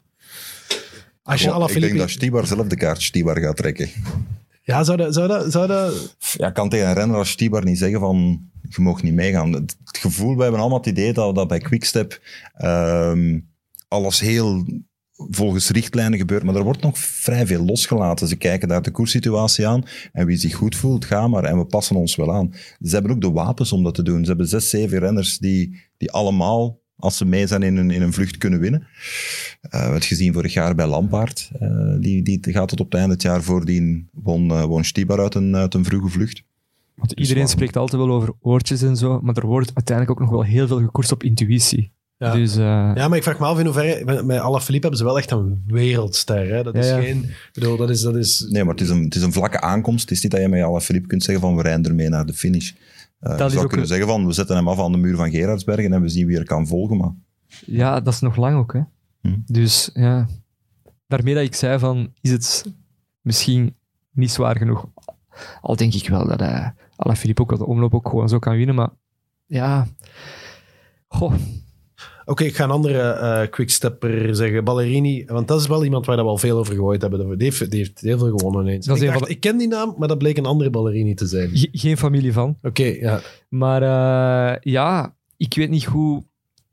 Als je ik denk dat Stibar zelf de kaart Stibar gaat trekken. Ja, zou dat... Zou dat, zou dat Ja, ik kan tegen een renner als Stibar niet zeggen van je mag niet meegaan. Het, gevoel, we hebben allemaal het idee dat, dat bij Quickstep ehm, alles heel volgens richtlijnen gebeurt, maar er wordt nog vrij veel losgelaten. Ze kijken daar de koerssituatie aan en wie zich goed voelt, ga maar en we passen ons wel aan. Ze hebben ook de wapens om dat te doen. Ze hebben zes, zeven renners die, die allemaal, als ze mee zijn in een, in een vlucht, kunnen winnen. Eh, we hebben het gezien vorig jaar bij Lampaard. Eh, die, die gaat tot op het einde het jaar voordien won, eh, won Stibar uit een, uit een vroege vlucht. Want iedereen waarom? spreekt altijd wel over oortjes en zo, maar er wordt uiteindelijk ook nog wel heel veel gekoerst op intuïtie. Ja. Dus eh, Ja, maar ik vraag me af in hoeverre... Met, met Alaphilippe hebben ze wel echt een wereldster. Hè? Dat is Ja, ja. geen... Ik bedoel, dat is... Dat is Nee, maar het is, een, het is een vlakke aankomst. Het is niet dat je met Alaphilippe kunt zeggen van we rijden ermee naar de finish. Eh, je zou kunnen een- zeggen van we zetten hem af aan de muur van Gerardsbergen en we zien wie er kan volgen. Maar ja, dat is nog lang ook. Hè. Hm. Dus ja, daarmee dat ik zei van, is het misschien niet zwaar genoeg. Al denk ik wel dat uh, Alaphilippe ook wel de omloop ook gewoon zo kan winnen, maar ja... Goh, Oké, ik ga een andere eh quickstepper zeggen. Ballerini, want dat is wel iemand waar we al veel over gehoord hebben. Die heeft, die heeft heel veel gewonnen ineens. Dat is ik, een dacht, van de- ik ken die naam, maar dat bleek een andere Ballerini te zijn. Oké, ge- geen familie van. ja. Maar eh, ja, ik weet niet hoe.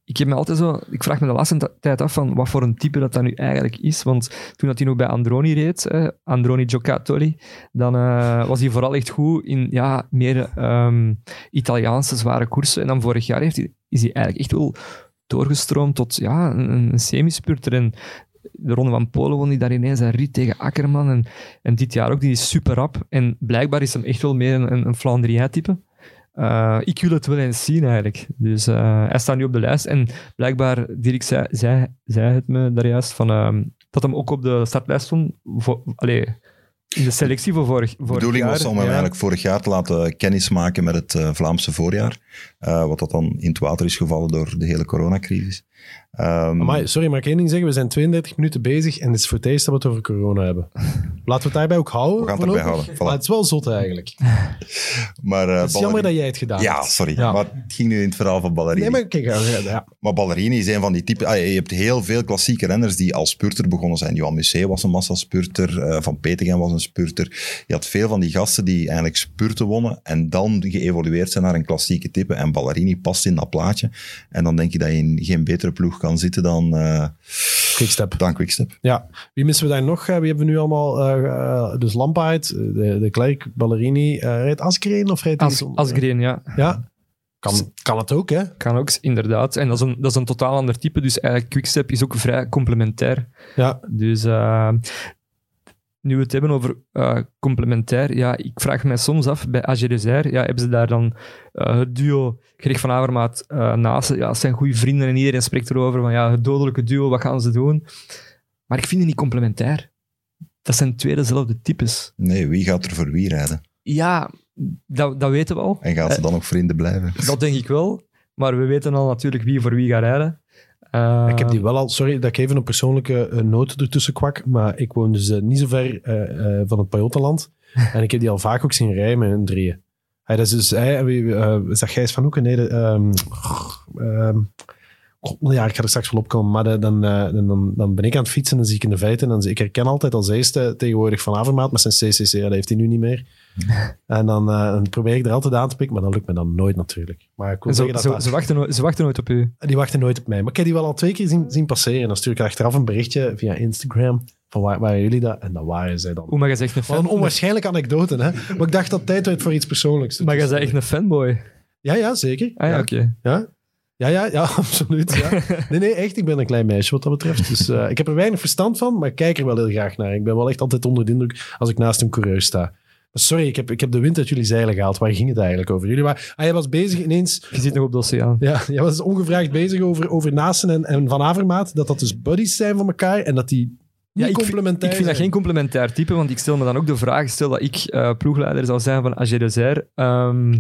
Ik heb me altijd zo. Ik vraag me de laatste tijd af van wat voor een type dat dat nu eigenlijk is. Want toen dat hij nog bij Androni reed, eh, Androni Giocattoli, dan eh, was hij vooral echt goed in ja, meer ehm, Italiaanse zware koersen. En dan vorig jaar heeft hij, is hij eigenlijk echt wel doorgestroomd tot ja, een, een semispurter. En de Ronde van Polen won hij daar ineens een rit tegen Akkerman. En, en dit jaar ook, die is super rap. En blijkbaar is hem echt wel meer een, een, Flandrien-type. Uh, ik wil het wel eens zien eigenlijk. Dus uh, hij staat nu op de lijst. En blijkbaar, Dirk zei, zei, zei het me daar juist, van, uh, dat hem ook op de startlijst stond. Voor, allee, in de selectie voor vorig, vorig de bedoeling jaar. was om hem ja. eigenlijk vorig jaar te laten kennismaken met het uh, Vlaamse voorjaar. Uh, wat dat dan in het water is gevallen door de hele coronacrisis. Um, Amai, sorry, maar ik één ding zeggen? We zijn 32 minuten bezig en het is voor het eerst dat we het over corona hebben. Laten we het daarbij ook houden. We gaan het erbij houden. Voilà. Maar het is wel zot eigenlijk. maar, uh, het is jammer dat jij het gedaan Ja, hebt. sorry. Ja. Maar het ging nu in het verhaal van Ballerini. Nee, maar kijk, ja. Maar Ballerini is een van die typen... Ah, je hebt heel veel klassieke renners die als spurter begonnen zijn. Johan Museeuw was een massaspurter. Uh, van Petegem was een spurter. Je had veel van die gasten die eigenlijk spurten wonnen en dan geëvolueerd zijn naar een klassieke type. En Ballerini past in dat plaatje. En dan denk je dat je geen betere ploeg kan zitten dan... Uh, Quickstep. Dan Quickstep. Ja. Wie missen we daar nog? Wie hebben we nu allemaal? Uh, dus Lampaard, de, de Klerk, Ballerini. Uh, rijdt Asgreen of rijdt As, Asgreen, ja. Ja. Kan, kan het ook, hè? Kan ook, inderdaad. En dat is, een, dat is een totaal ander type. Dus eigenlijk Quickstep is ook vrij complementair. Ja. Dus uh, nu we het hebben over uh, complementair, ja, ik vraag mij soms af, bij AG Reserve, ja, hebben ze daar dan uh, het duo Greg van Avermaat uh, naast? Ja, het zijn goede vrienden en iedereen spreekt erover van ja, het dodelijke duo, wat gaan ze doen? Maar ik vind het niet complementair. Dat zijn twee dezelfde types. Nee, wie gaat er voor wie rijden? Ja, dat, dat weten we al. En gaan ze dan nog vrienden blijven? Dat denk ik wel. Maar we weten al natuurlijk wie voor wie gaat rijden. Uh, ik heb die wel al, sorry dat ik even een persoonlijke uh, noot ertussen kwak, maar ik woon dus uh, niet zo ver van het Pajottenland. en ik heb die al vaak ook zien rijden met een drieën. Hij, dat is dus, hij, Gijs van Hoeken? Nee, de, um, um, ja, ik ga er straks wel opkomen, maar de, dan, dan, dan ben ik aan het fietsen en dan zie ik in de feiten. En dan, ik herken altijd als eerste tegenwoordig Van Avermaat met zijn CCC, ja, dat heeft hij nu niet meer. en dan, dan, probeer ik er altijd aan te pikken, maar dat lukt me dan nooit natuurlijk. Maar ik wil zo, dat zo, dat, ze, wachten nooit, ze wachten nooit op u. Die wachten nooit op mij. Maar ik heb die wel al twee keer zien, zien passeren. Dan stuur ik achteraf een berichtje via Instagram. Van waar waren jullie dat? En dat waren zij dan. Hoe, maar je zegt een Wat een fan. onwaarschijnlijke anekdote, hè? Maar ik dacht dat tijd werd voor iets persoonlijks. Maar je bent echt een fanboy. Ja, ja, zeker. Ah ja, oké. Ja? Ja, ja, ja, absoluut. Ja. Nee, nee, echt. Ik ben een klein meisje wat dat betreft. Dus eh, ik heb er weinig verstand van, maar ik kijk er wel heel graag naar. Ik ben wel echt altijd onder de indruk als ik naast een coureur sta. Sorry, ik heb, ik heb de wind uit jullie zeilen gehaald. Waar ging het eigenlijk over? Jullie waren, ah, jij was bezig ineens... Je zit nog op de oceaan. Ja, jij was ongevraagd bezig over, over Naasten en, en Van Avermaat. Dat dat dus buddies zijn van elkaar en dat die Ja, ik, vind- ik vind dat geen complementair type, want ik stel me dan ook de vraag, stel dat ik eh, ploegleider zou zijn van AG. Ehm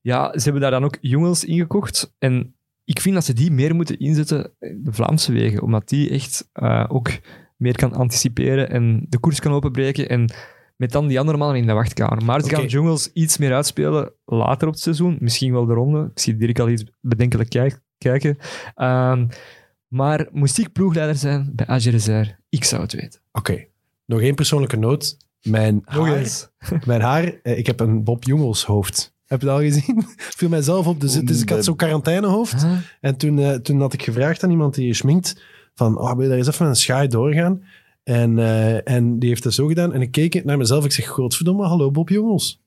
ja, ze hebben daar dan ook jongens ingekocht. En ik vind dat ze die meer moeten inzetten, de Vlaamse wegen, omdat die echt eh, ook meer kan anticiperen en de koers kan openbreken en met dan die andere mannen in de wachtkamer. Maar ze Oké. gaan jongens iets meer uitspelen later op het seizoen, misschien wel de ronde. Ik zie Dirk al iets bedenkelijk kijk- kijken. Ehm, maar moest ik ploegleider zijn bij AG Dessert, ik zou het weten. Oké, nog één persoonlijke noot. Mijn haar, mijn haar eh, ik heb een Bob Jongels hoofd. Heb je dat al gezien? viel mijzelf op. Dus, is, ik had zo'n quarantainehoofd. Huh? En toen, eh, toen had ik gevraagd aan iemand die je schminkt, van, oh, wil je daar eens even een schaai doorgaan? En, eh, en die heeft dat zo gedaan. En ik keek naar mezelf. Ik zeg, godverdomme, hallo Bob Jongels.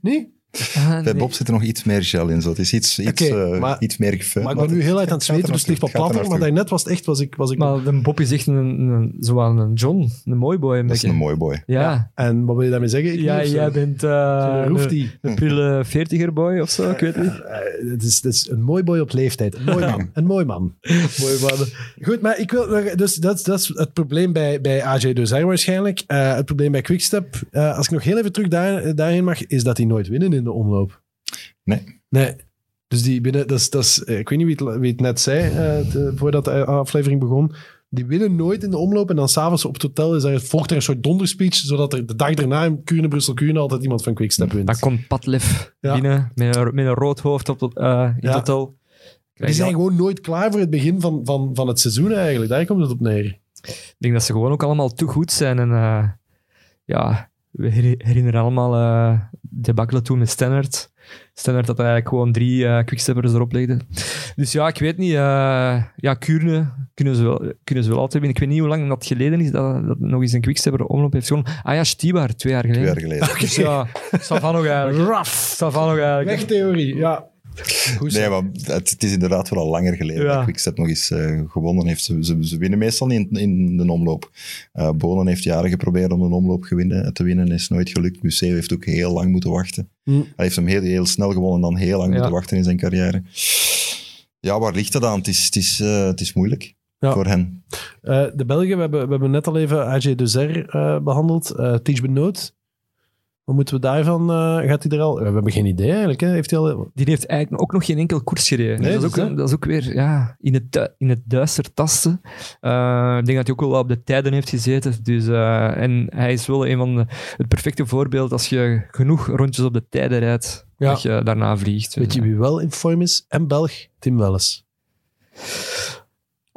Nee? Ah, Bij. Bob zit er nog iets meer gel in. Zo. Het is iets, iets, eh, maar- iets meer gefeund. Maar ik ben nu heel uit aan het zweten, dus het ligt wat platter. Maar daarnet was het echt, was ik... Was ik Maar de Bob is echt een, een, zo aan een John, een mooi boy. Een Dat is een mooi boy. Ja, En wat wil je daarmee zeggen? Ik ja jij bent eh, een, roeftie. een prille veertiger boy of zo, ik weet niet. Eh, het, is, het is een mooi boy op leeftijd. Een mooi man. Een mooi man. mooi man. Goed, maar ik wil, dus dat, dat is het probleem bij, bij AJ Deuzer waarschijnlijk. Eh, het probleem bij Quickstep, eh, als ik nog heel even terug daar, daarheen mag, is dat die nooit winnen in de omloop. Nee. Nee. Dus die binnen, dat is, dat is, eh, ik weet niet wie het, wie het net zei, eh, de- voordat de aflevering begon. Die winnen nooit in de omloop en dan s'avonds op het hotel is er, volgt er een soort donderspeech, zodat er de dag daarna in Kuurne, Brussel, Kuurne altijd iemand van Quickstep wint. Dan komt Patlef Ja. binnen met een, met een rood hoofd op, het, eh, in Ja. het hotel. Die zijn gewoon nooit klaar voor het begin van, van, van het seizoen eigenlijk. Daar komt het op neer. Ik denk dat ze gewoon ook allemaal te goed zijn. En eh, ja, we her- herinneren allemaal eh debakkelen toen met Stannard. Stannard dat eigenlijk gewoon drie eh quicksteppers erop legde. Dus ja, ik weet niet. eh, ja, Kuurne kunnen ze, wel, kunnen ze wel altijd winnen. Ik weet niet hoe lang dat geleden is dat, dat nog eens een quickstepper omloop heeft gewonnen. Ah ja, Stibar, twee jaar geleden. Twee jaar geleden. Dus ja, eigenlijk. Raf. Nog eigenlijk. Wegtheorie, ja. Goed. Nee, maar het, het is inderdaad wel al langer geleden Ja. dat Quickstep nog eens eh, gewonnen heeft. Ze, ze, ze winnen meestal niet in, in de omloop. Eh Bonen heeft jaren geprobeerd om een omloop gewinnen, te winnen, is nooit gelukt. Museeuw heeft ook heel lang moeten wachten. Hm. Hij heeft hem heel, heel snel gewonnen en dan heel lang Ja. moeten wachten in zijn carrière. Ja, waar ligt dat aan? Het is, het is, eh, het is moeilijk Ja. voor hen. De Belgen, we hebben, we hebben net al even AJ Dezer eh behandeld. Uh, Tige Benoot. Wat moeten we daarvan? eh, gaat hij er al? We hebben geen idee eigenlijk. Hè? Heeft hij al... Die heeft eigenlijk ook nog geen enkel koers gereden. Nee, dat, is dat is ook, dat is ook weer ja, in, het, in het duister tasten. Eh, ik denk dat hij ook wel op de tijden heeft gezeten. Dus, eh, en hij is wel een van de, het perfecte voorbeeld als je genoeg rondjes op de tijden rijdt, Ja. dat je daarna vliegt. Weet je Dus, wie wel in vorm is? En Belg, Tim Welles.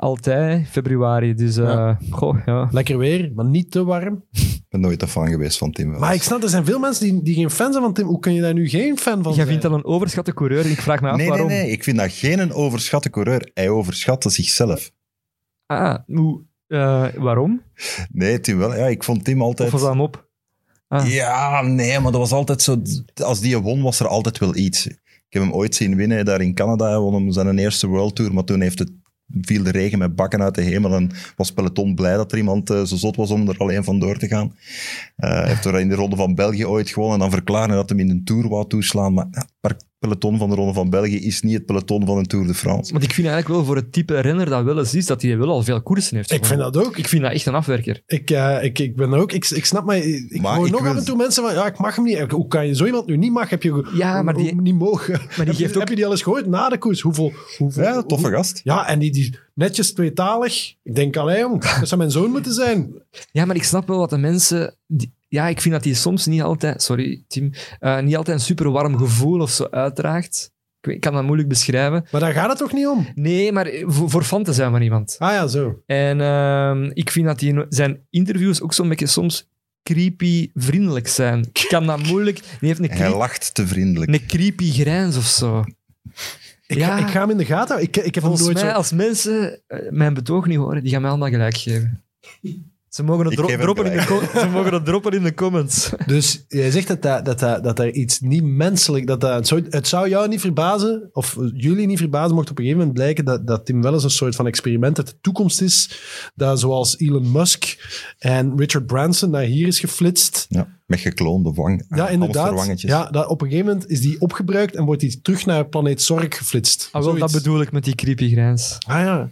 Altijd februari. Dus eh, Ja. goh, ja. Lekker weer, maar niet te warm. Ik ben nooit een fan geweest van Tim. Maar ik snap, er zijn veel mensen die, die geen fan zijn van Tim. Hoe kun je daar nu geen fan van Jij zijn? vindt dat een overschatte coureur en ik vraag me af nee, nee, waarom. nee. Ik vind dat geen een overschatte coureur. Hij overschatte zichzelf. Ah, hoe, eh, waarom? Nee, Tim wel. Ja, ik vond Tim Of altijd... was dat hem op? Ah. Ja, nee, maar dat was altijd zo... Als die won, was er altijd wel iets. Ik heb hem ooit zien winnen daar in Canada. Hij won hem zijn eerste World Tour, maar toen heeft het, viel de regen met bakken uit de hemel en was peloton blij dat er iemand eh, zo zot was om er alleen vandoor te gaan. Eh, Hij heeft er in de Ronde van België ooit gewonnen en dan verklaren dat hem in een Tour wou toeslaan. Maar ja, peloton van de Ronde van België is niet het peloton van een Tour de France. Want ik vind eigenlijk wel voor het type renner dat wel eens is, dat hij wel al veel koersen heeft Ik vind dat ook. Ik vind dat echt een afwerker. Ik, eh, ik, ik ben ook, ik, ik snap maar, ik Maar hoor ik nog wil- af en toe mensen van, ja, ik mag hem niet. Hoe kan je zo iemand nu niet mag? Heb je Ja, maar die- niet mogen. die heb, je, geeft ook- heb je die al eens gehoord na de koers? Hoeveel, hoeveel Ja, toffe hoe- gast. Ja, en die, die netjes tweetalig. Ik denk, allee jong, dat zou mijn zoon moeten zijn. Ja, maar ik snap wel wat de mensen... die- ja, ik vind dat hij soms niet altijd... Sorry, Tim. eh, niet altijd een super warm gevoel of zo uitdraagt. Ik, weet- ik kan dat moeilijk beschrijven. Maar daar gaat het toch niet om? Nee, maar voor, voor fan te zijn van iemand. Ah ja, zo. En ehm, ik vind dat die, in zijn interviews ook zo'n beetje soms creepy vriendelijk zijn. Ik kan dat moeilijk... Die heeft een, Hij creep- lacht te vriendelijk. een creepy grijns of zo. Ik, Ja. ga, ik ga hem in de gaten houden. Ik, ik heb hem Volgens nooit mij, zo... als mensen eh, mijn betoog niet horen, die gaan mij allemaal gelijk geven. Ze mogen het, dro- droppen, in de ze mogen het droppen in de comments. Dus jij zegt dat, dat, dat, dat, dat er iets niet menselijk... Dat dat, het, zou, het zou jou niet verbazen, of jullie niet verbazen, mocht op een gegeven moment blijken dat, dat Tim wel eens een soort van experiment uit de toekomst is. Dat zoals Elon Musk en Richard Branson naar hier is geflitst. Ja, met gekloonde wang. Ja, inderdaad. hamsterwangetjes. Ja, dat op een gegeven moment is die opgebruikt en wordt die terug naar planeet Zorg geflitst. Ah, wel, dat bedoel ik met die creepy grijns. Ah ja.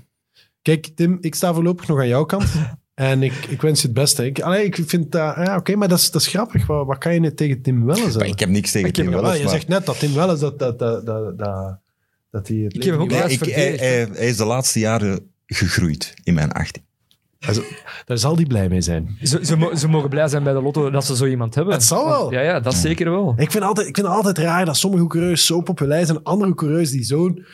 Kijk, Tim, ik sta voorlopig nog aan jouw kant. en ik, ik wens je het beste. Ik, allee, ik vind dat... Ja, Oké, maar dat is, dat is grappig. Wat, wat kan je nu tegen Tim zeggen? ik heb niks tegen Ik Tim Ja, Welles, je zegt net dat Tim Welles dat, dat, dat, dat, dat, dat hij het Ik heb hem ook Nee, ik, hij, verdedigd, hij- hij is de laatste jaren gegroeid in mijn 18. waard. Daar zal hij blij mee zijn. Ze, ze, mo- ze mogen blij zijn bij de lotto dat ze zo iemand hebben. Het zal wel. Ja, ja, dat zeker wel. Ik vind, altijd, ik vind het altijd raar dat sommige coureurs zo populair zijn. Andere coureurs die zo'n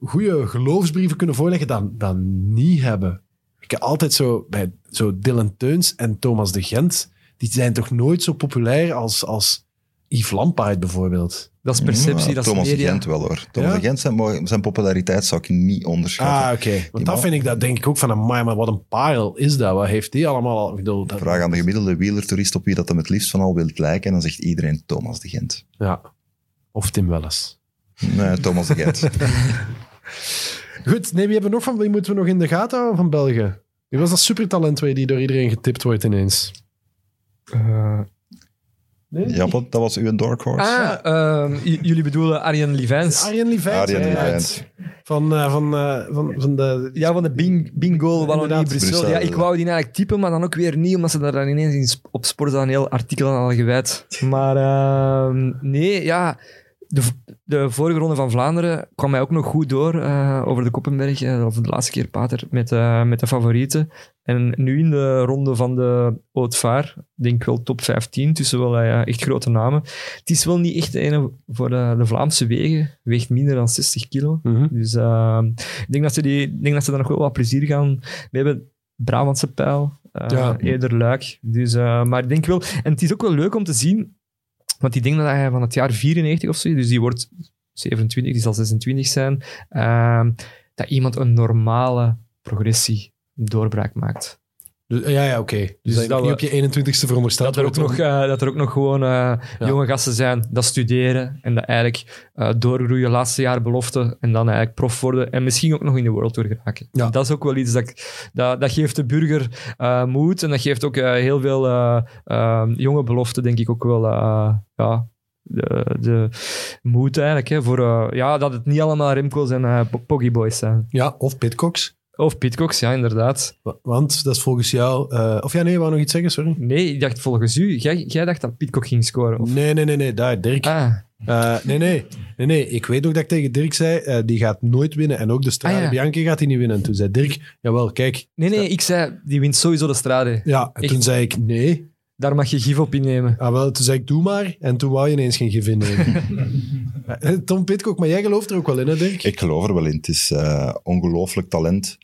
goede geloofsbrieven kunnen voorleggen, dan, dan niet hebben. Ik heb altijd zo bij zo Dylan Teuns en Thomas de Gent. Die zijn toch nooit zo populair als, als Yves Lampaert bijvoorbeeld. Dat is perceptie, Ja, dat is Thomas de media. Gent wel hoor. Thomas Ja? de Gent, zijn, zijn populariteit zou ik niet onderschatten. Ah, oké. Want dat vind ik, dat denk ik ook van, amai, maar wat een parel is dat? Wat heeft die allemaal al... Bedoel, dat, Vraag aan de gemiddelde wielertoerist op wie dat hem het liefst van al wil lijken. En dan zegt iedereen Thomas de Gent. Ja. Of Tim Welles. Nee, Thomas de Gent. Goed, nee, wie hebben we nog van... Wie moeten we nog in de gaten houden van België? Wie was dat supertalent die door iedereen getipt wordt ineens? Eh, Nee? ja, wat, dat was uw dark horse. ah, ehm, jullie bedoelen Arjen Livens. Arjen Livijnt. Arjen ja, Livijnt. Van, eh, van, eh, van, van de... Ja, van de Bing, bingo, Wallonie, Inderdaad. Brussel. Brussel, Ja, ik wou die eigenlijk typen, maar dan ook weer niet, omdat ze daar dan ineens in, op sport een heel artikel aan hadden gewijd. Maar ehm, nee, ja, de, de vorige ronde van Vlaanderen kwam mij ook nog goed door eh, over de Koppenberg, eh, of de laatste keer Pater, met, eh, met de favorieten. En nu in de ronde van de Haute Vaar, denk ik wel top 15, tussen wel echt grote namen. Het is wel niet echt de ene voor de, de Vlaamse wegen, weegt minder dan 60 kilo. Mhm. Dus ik denk dat, ze die, denk dat ze daar nog wel wat plezier gaan. We hebben Brabantse pijl, Ja. eerder luik. Dus, maar ik denk wel, en het is ook wel leuk om te zien, want ik denk dat hij van het jaar 94 of zo, dus die wordt 27, die zal 26 zijn, eh, dat iemand een normale progressie doorbraak maakt. Dus, ja, ja, oké. Dus, Dus dat niet op je 21ste verondersteld Dat er, ook nog, eh, dat er ook nog gewoon eh, Ja. jonge gasten zijn dat studeren en dat eigenlijk eh, doorgroeien, laatste jaar belofte en dan eigenlijk prof worden en misschien ook nog in de World Tour geraken. Ja. Dat is ook wel iets dat, ik, dat, dat geeft de burger eh, moed en dat geeft ook eh, heel veel eh, eh, jonge beloften, denk ik ook wel, eh, ja, de, de moed eigenlijk, hè, voor eh, ja, dat het niet allemaal Remco's en eh, Po- Poggy Boys zijn. Ja, of Pitcocks. Of Pitcocks, ja, inderdaad. Wa- Want dat is volgens jou... eh, of ja, nee, ik wou nog iets zeggen, sorry. Nee, ik dacht volgens u, jij, jij dacht dat Pitcock ging scoren. Of? Nee, nee, nee, nee, daar, Dirk. Ah, Eh, nee, nee, nee, nee. Ik weet ook dat ik tegen Dirk zei, eh, die gaat nooit winnen. En ook de Strade Ah, ja. Bianchi gaat hij niet winnen. En toen zei Dirk, jawel, kijk. Nee, nee, ik zei, die wint sowieso de strade. Ja, en Echt? toen zei ik, nee. Daar mag je gif op innemen. Ah, wel, toen zei ik, doe maar. En toen wou je ineens geen gif innemen. Eh, Tom Pitcock, maar jij gelooft er ook wel in, hè, Dirk? Ik geloof er wel in. Het is eh, ongelooflijk talent.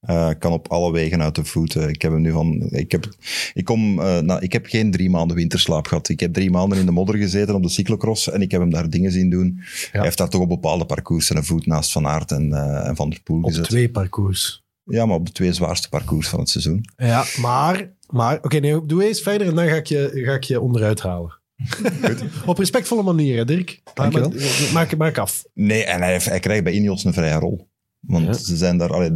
Eh, kan op alle wegen uit de voeten. Ik heb hem nu van. Ik heb, ik kom, eh, nou, ik heb geen drie maanden winterslaap gehad. Ik heb drie maanden in de modder gezeten op de cyclocross en ik heb hem daar dingen zien doen. Hij heeft daar toch op bepaalde parcoursen een voet naast Van Aert en, eh, en Van der Poel Op gezet. twee parcours. Ja, maar op de twee zwaarste parcours van het seizoen. Ja, maar... maar Oké, nee, doe eens verder en dan ga ik je, ga ik je onderuit halen. Op respectvolle manier, hè, Dirk. Maar- Maak, maak af. Nee, en hij, krijgt bij Ineos een vrije rol. Want Ja. ze zijn daar... allee,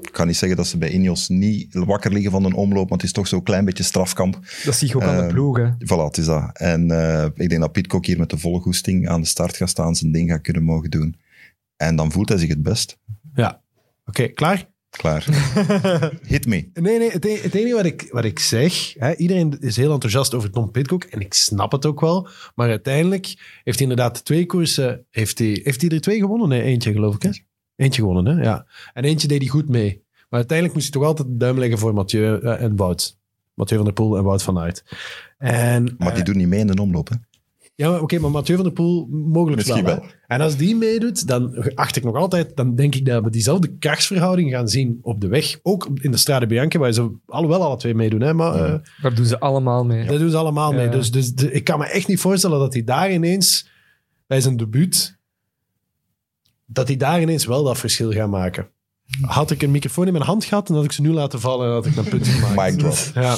ik kan niet zeggen dat ze bij Ineos niet wakker liggen van een omloop, maar het is toch zo'n klein beetje strafkamp. Dat zie je ook aan de Eh, ploeg. Hè. Voilà, het is dat. En eh, ik denk dat Pitcock hier met de volle goesting aan de start gaat staan, zijn ding gaat kunnen mogen doen. En dan voelt hij zich het best. Ja. Oké, klaar? Klaar. Hit me. Nee, nee, het, e- het enige wat ik, wat ik zeg, hè, iedereen is heel enthousiast over Tom Pitcock en ik snap het ook wel, maar uiteindelijk heeft hij inderdaad twee koersen, heeft hij, heeft hij er twee gewonnen? Nee, eentje geloof ik, hè? Eentje gewonnen, hè? Ja. En eentje deed hij goed mee. Maar uiteindelijk moest hij toch altijd de duim leggen voor Mathieu eh, en Wout. Mathieu van der Poel en Wout van Aert. En, Maar die eh, doen niet mee in de omloop. Hè? ja, oké, maar Mathieu van der Poel mogelijk Misschien wel. wel. En als die meedoet, dan acht ik nog altijd, dan denk ik dat we diezelfde krachtsverhouding gaan zien op de weg. Ook in de Strade Bianca, waar ze alhoewel alle twee meedoen, hè, maar eh, Daar doen ze allemaal mee. dat doen ze allemaal mee. Ja. Dus, dus de- ik kan me echt niet voorstellen dat hij daar ineens, bij zijn debuut, dat hij daar ineens wel dat verschil gaat maken. Had ik een microfoon in mijn hand gehad, dan had ik ze nu laten vallen en had ik een punt gemaakt. Mic drop. Ja.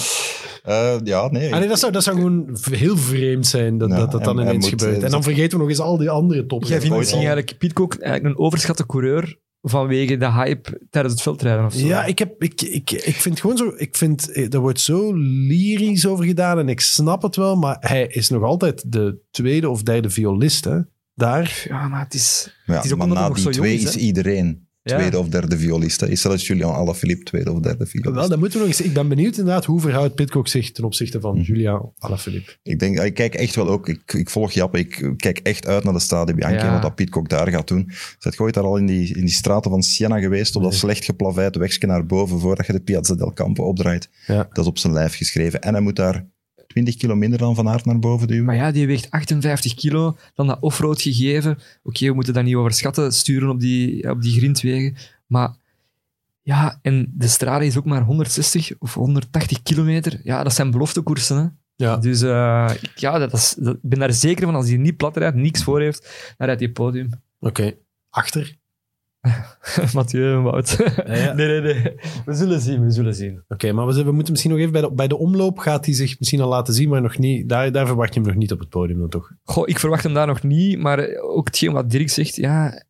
Eh, ja, nee. Ah, nee, dat, zou, dat zou gewoon heel vreemd zijn dat Ja, dat, dat dan en- en ineens gebeurt. eh, En dan vergeten we nog eens al die andere toppers. Jij vindt misschien eigenlijk Pitcock eigenlijk een overschatte coureur vanwege de hype tijdens het veldrijden of zo. Ja, ik, heb, ik, ik, ik vind gewoon zo... Ik vind, eh, er wordt zo lyrisch over gedaan en ik snap het wel, maar hij is nog altijd de tweede of derde violist, hè. Daar. Ja, maar het is... Ja, het is ook maar na die twee is, is, hè? iedereen Ja. tweede of derde violist. hè. Is zelfs Julian Alaphilippe tweede of derde violist. Wel, dat moeten we nog eens... Ik ben benieuwd inderdaad, hoe verhoudt Pitcock zich ten opzichte van Mhm. Julia Alaphilippe? Ik denk, ik kijk echt wel ook, ik, ik volg Jappe, ik kijk echt uit naar de Stade Bianchi Ja. en wat dat Pitcock daar gaat doen. Zet je ooit daar al in die, in die straten van Siena geweest, op dat slecht geplaveid wegje naar boven, voordat je de Piazza del Campo opdraait. Ja. Dat is op zijn lijf geschreven. En hij moet daar 20 kilo minder dan Van Aert naar boven duwen. Maar ja, die weegt 58 kilo, dan dat offroad gegeven. Oké, we moeten dat niet overschatten, sturen op die, op die grindwegen. Maar ja, en de strade is ook maar 160 of 180 kilometer. Ja, dat zijn beloftekoersen, hè. Ja. Dus eh, ja, dat is, dat, ik ben daar zeker van, als hij niet plat rijdt, niks voor heeft, dan rijdt hij podium. Oké. Achter? Mathieu en Wout. Ja. Nee, nee, nee. We zullen zien, we zullen zien. Oké, maar we moeten misschien nog even bij de, bij de omloop gaat hij zich misschien al laten zien, maar nog niet. Daar, daar verwacht je hem nog niet op het podium dan toch? Goh, ik verwacht hem daar nog niet, maar ook hetgeen wat Dirk zegt, ja,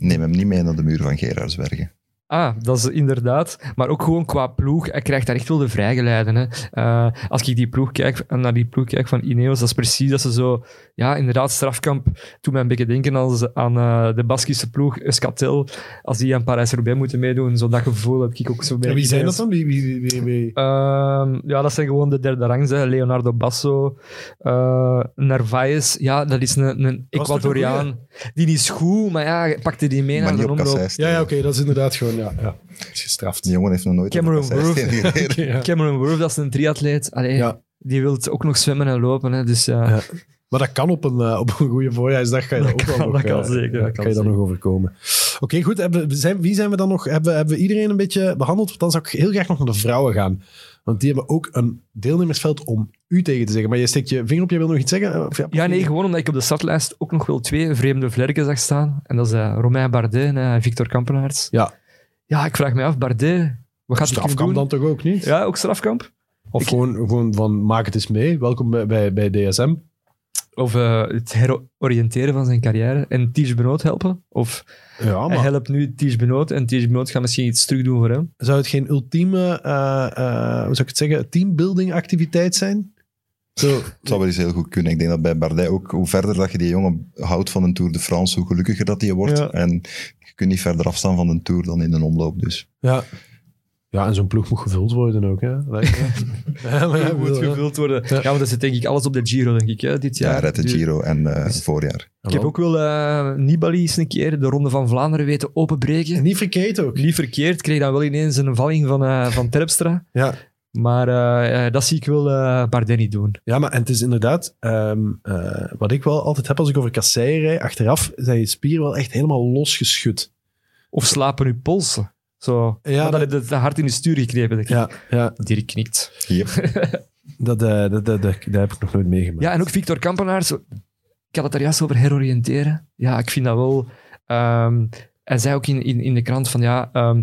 Neem hem niet mee naar de muur van Gerardsbergen. Ah, dat is inderdaad. Maar ook gewoon qua ploeg. Hij krijgt daar echt wel de vrijgeleiden. Hè. Eh, als ik die ploeg kijk, naar die ploeg kijk van Ineos, dat is precies dat ze zo... Ja, inderdaad, strafkamp. Toen mij een beetje denken als, aan eh, de Baskische ploeg, Euskatel. Als die aan Parijs-Roubaix moeten meedoen, zo dat gevoel heb ik ook zo bij En wie zijn dat dan? Wie, wie, wie, wie- wie- Ehm, ja, dat zijn gewoon de derde rangs. hè. Leonardo Basso, eh Narvaez. Ja, dat is een, een Ecuadoriaan. Die is goed, maar ja, pakte die mee maar naar de op omloop. Ja, ja oké, dat is inderdaad gewoon, ja, ja. is gestraft. Die jongen heeft nog nooit Cameron. Ja. Cameron Worth, dat is een triatleet. Allee, Ja. Die wil ook nog zwemmen en lopen. Hè, dus. Maar dat kan op een, eh, op een goede voorjaarsdag. Ga je dat, Dat ook wel kan- nog, dat kan eh, zeker, dat kan je dan nog zeker. overkomen. Oké, goed. Hebben, we- zijn, wie zijn we dan nog? Hebben, hebben we iedereen een beetje behandeld? Want dan zou ik heel graag nog naar de vrouwen gaan. Want die hebben ook een deelnemersveld om u tegen te zeggen. Maar je steekt je vinger op, je wil nog iets zeggen? Of ja, nee, gewoon omdat ik op de startlijst ook nog wel twee vreemde vlerken zag staan. En dat is eh, Romain Bardet en Victor Kampenaerts. Ja. Ja, ik vraag me af, Bardet, wat gaat hij Strafkamp doen? dan toch ook niet? Ja, ook strafkamp? Of Ik- gewoon, gewoon van maak het eens mee. Welkom bij, bij, bij DSM. Of eh, het heroriënteren van zijn carrière en Ties Benoot helpen? Of Ja, hij maar helpt nu Ties Benoot en Ties Benoot gaat misschien iets terug doen voor hem? zou het geen ultieme, eh, eh, hoe zou ik het zeggen, teambuilding activiteit zijn? Zo, Het zou wel eens heel goed kunnen. Ik denk dat bij Bardet ook, hoe verder dat je die jongen houdt van een Tour de France, hoe gelukkiger dat die wordt. Ja. En je kunt niet verder afstaan van een Tour dan in een omloop. Dus ja. Ja, en zo'n ploeg moet gevuld worden ook. Hè? Lijkt ja, maar ja, moet gevuld worden. Ja. Ja, maar dat zit denk ik alles op de Giro, denk ik, hè, dit ja, jaar. red de Dus- Giro en eh dus- voorjaar. Ik heb ook wel eh, Nibali eens een keer de Ronde van Vlaanderen weten openbreken. En niet verkeerd ook. Niet verkeerd, kreeg dan wel ineens een valling van, eh, van Terpstra. Ja. Maar eh, eh, dat zie ik wel eh Bardet niet doen. ja, maar en het is inderdaad, ehm, eh, wat ik wel altijd heb als ik over kasseien rijd, achteraf zijn je spieren wel echt helemaal losgeschud. Of slapen uw polsen. Zo. Ja, maar dat dat- heb je te hard in de stuur gekregen. denk ik. Ja, ja Dirk knikt. Hier. dat, eh, dat, dat, dat, dat heb ik nog nooit meegemaakt. Ja, en ook Victor Kampenaars. Ik had het er juist over heroriënteren. Ja, ik vind dat wel... ehm, hij zei ook in, in, in de krant van ja, ehm,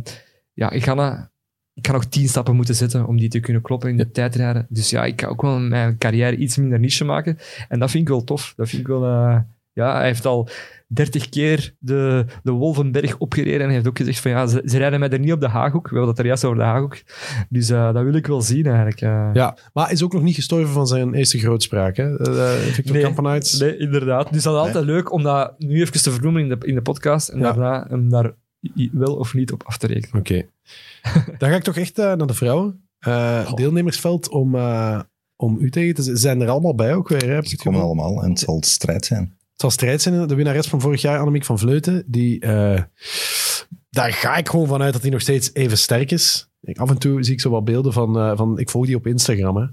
ja ik, ga na, ik ga nog tien stappen moeten zetten om die te kunnen kloppen in de tijdrijden. Dus ja, ik ga ook wel mijn carrière iets minder niche maken. En dat vind ik wel tof. Dat vind ik wel... eh, ja, hij heeft al 30 keer de, de Wolvenberg opgereden en hij heeft ook gezegd van ja, ze, ze rijden mij er niet op de Haaghoek. We hebben het er juist over de Haaghoek. Dus eh, dat wil ik wel zien eigenlijk. eh. Ja, maar hij is ook nog niet gestorven van zijn eerste grootspraak. Hè? Eh, Victor Nee. Kampenaerts. Nee, inderdaad. Dus dat is altijd leuk om dat nu even te vernoemen in de, in de podcast en Ja. daarna hem daar wel of niet op af te rekenen. Oké. Dan ga ik toch echt eh, naar de vrouwen. Eh, deelnemersveld om, eh, om u tegen te Ze zijn er allemaal bij ook weer. Hè? Ze komen allemaal en het zal strijd zijn. Het zal strijd zijn. De winnares van vorig jaar, Annemiek van Vleuten, die, eh, daar ga ik gewoon vanuit dat hij nog steeds even sterk is. Ik, af en toe zie ik zo wat beelden van, eh, van ik volg die op Instagram. Hè.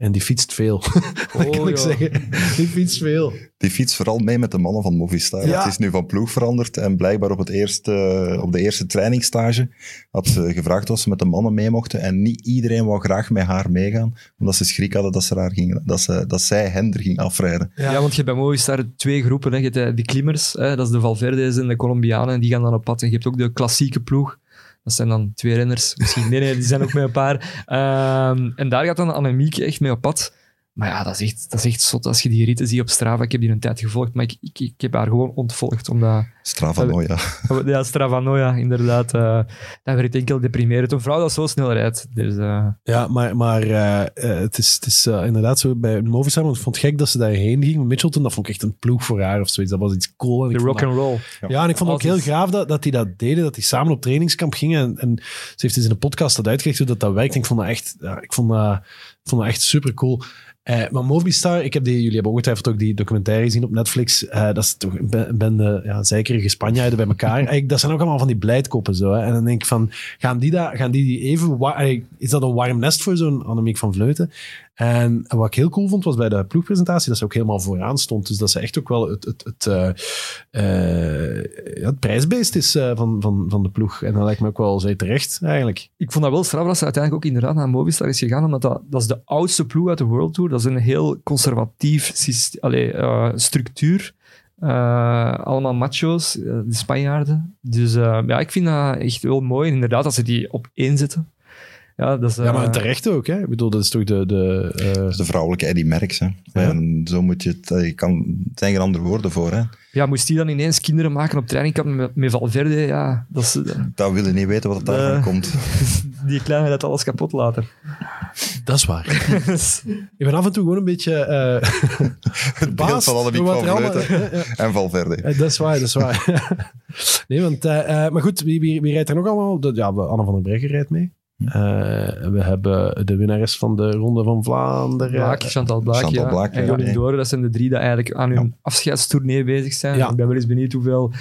En die fietst veel. dat kan ik ja. zeggen. Die fietst veel. Die fiets vooral mee met de mannen van Movistar. Ja. Het is nu van ploeg veranderd en blijkbaar op, het eerste, op de eerste trainingsstage had ze gevraagd of ze met de mannen mee mochten en niet iedereen wou graag met haar meegaan, omdat ze schrik hadden dat, ze haar ging, dat, ze, dat zij hen er ging afrijden. Ja. want je hebt bij Movistar twee groepen. Hè. Je hebt eh, de klimmers, hè, dat is de Valverde's en de Colombianen, en die gaan dan op pad. En je hebt ook de klassieke ploeg. Dat zijn dan twee renners. Misschien, nee, nee, die zijn ook met een paar. Ehm, en daar gaat dan Annemieke echt mee op pad. Maar ja, dat is, echt, dat is echt zot als je die ritten ziet op Strava. Ik heb die een tijd gevolgd, maar ik, ik, ik heb haar gewoon ontvolgd. Omdat, Strava Noia. ja, Stravanoia, inderdaad. eh dat werd enkel deprimerend. Een vrouw dat zo snel rijdt. Dus, eh, Ja, maar, maar eh, het is, het is inderdaad zo bij Movistar. Want ik vond het gek dat ze daarheen ging. Mitchelton, dat vond ik echt een ploeg voor haar of zoiets. Dat was iets cool. De rock and roll. Ja, en ik vond het ook heel gaaf dat, dat die dat deden, dat die samen op trainingskamp gingen. En, en ze heeft eens in een podcast dat uitgelegd hoe dat, dat werkt. En ik vond dat echt, ja, ik vond dat, ik vond dat echt super cool. Eh, maar Movistar, ik heb die, jullie hebben ongetwijfeld ook die documentaire gezien op Netflix. Eh, dat is toch een be- een bende ja, zeikerige Spanjaarden bij elkaar. Eigenlijk, dat zijn ook allemaal van die blijdkoppen zo. Hè. En dan denk ik van, gaan die, dat, gaan die, die even... Is dat een warm nest voor zo'n Annemiek van Vleuten? En wat ik heel cool vond, was bij de ploegpresentatie dat ze ook helemaal vooraan stond. Dus dat ze echt ook wel het, het, het, eh, eh, het prijsbeest is eh, van, van, van de ploeg. En dat lijkt me ook wel zeer terecht, eigenlijk. Ik vond dat wel straf dat ze uiteindelijk ook inderdaad naar Movistar is gegaan, omdat dat, dat is de oudste ploeg uit de World Tour. Dat is een heel conservatief syste- allee, eh, structuur. Allemaal macho's, de Spanjaarden. Dus ja, ik vind dat echt wel mooi. Inderdaad, dat ze die op één zetten. Ja, dat is, Ja, maar eh, terecht ook. Hè? Ik bedoel, dat is toch de... de eh, Dat is de vrouwelijke Eddie Merckx. Hè. En zo moet je het... eh, Je kan, er zijn geen andere woorden voor. Hè. ja, moest die dan ineens kinderen maken op trainingkamp met, met Valverde? Ja, dat is, Dat wil je niet weten wat het daarvan Eh. komt. die kleine gaat alles kapot laten. dat is waar. ik ben af en toe gewoon een beetje eh Het beeld van wat van allemaal- en Valverde. Dat is waar, dat is waar. nee, want... maar goed, wie, wie, wie rijdt er nog allemaal? De, ja, Anne van den Breggen rijdt mee. Eh, we hebben de winnares van de Ronde van Vlaanderen. Blaak, Chantal Blaak, Chantal ja. Blaak, en ja. Jolien Doren, dat zijn de drie die eigenlijk aan hun afscheidstournee bezig zijn. Ja. Ik ben wel eens benieuwd hoeveel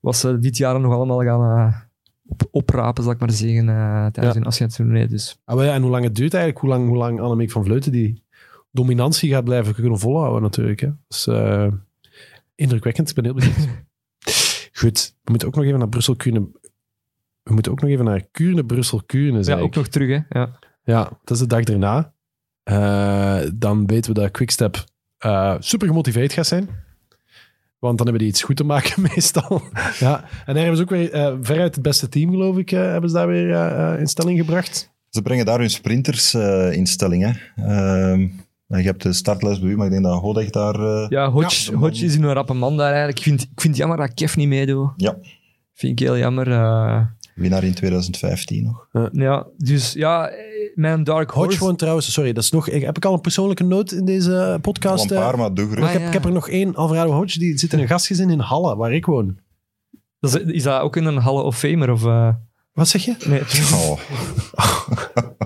wat ze dit jaar nog allemaal gaan eh, op, oprapen, zal ik maar zeggen, eh, tijdens Ja. hun afscheidstournee. Dus. Ah, ja, en hoe lang het duurt eigenlijk, hoe lang, hoe lang Annemiek van Vleuten die dominantie gaat blijven kunnen volhouden natuurlijk. Hè. Eh, indrukwekkend, ik ben heel benieuwd. Goed, we moeten ook nog even naar Brussel Kuurne. We moeten ook nog even naar Kuurne, Brussel, Kuurne. Ja, ook ik. nog terug, hè. Ja. Ja, dat is de dag erna. Eh, dan weten we dat Quickstep eh super gemotiveerd gaat zijn. Want dan hebben die iets goed te maken, meestal. ja. En daar hebben ze ook weer eh, veruit het beste team, geloof ik, eh, hebben ze daar weer in stelling gebracht. Ze brengen daar hun sprinters eh, in stelling. Hè. Ehm, je hebt de startlijst bij u, maar ik denk dat Hodeg daar... eh, Ja, Hodge, Ja. Hodge is in een rappe man daar eigenlijk. Ik vind, ik vind het jammer dat Kev niet meedoet. Ja. Vind ik heel jammer. eh. Winnaar in 2015 nog. ja, dus ja, eh, mijn dark horse... Hodge woont trouwens, sorry, dat is nog, ik, heb ik al een persoonlijke noot in deze Al podcast? een eh? paar, maar doe gerust. Ik, heb, ja. ik heb er nog één, Alvarado Hodge, die zit in een gastgezin in Halle, waar ik woon. Dat is, is dat ook in een Hall of Famer? Of, eh, Wat zeg je? nee. Oh,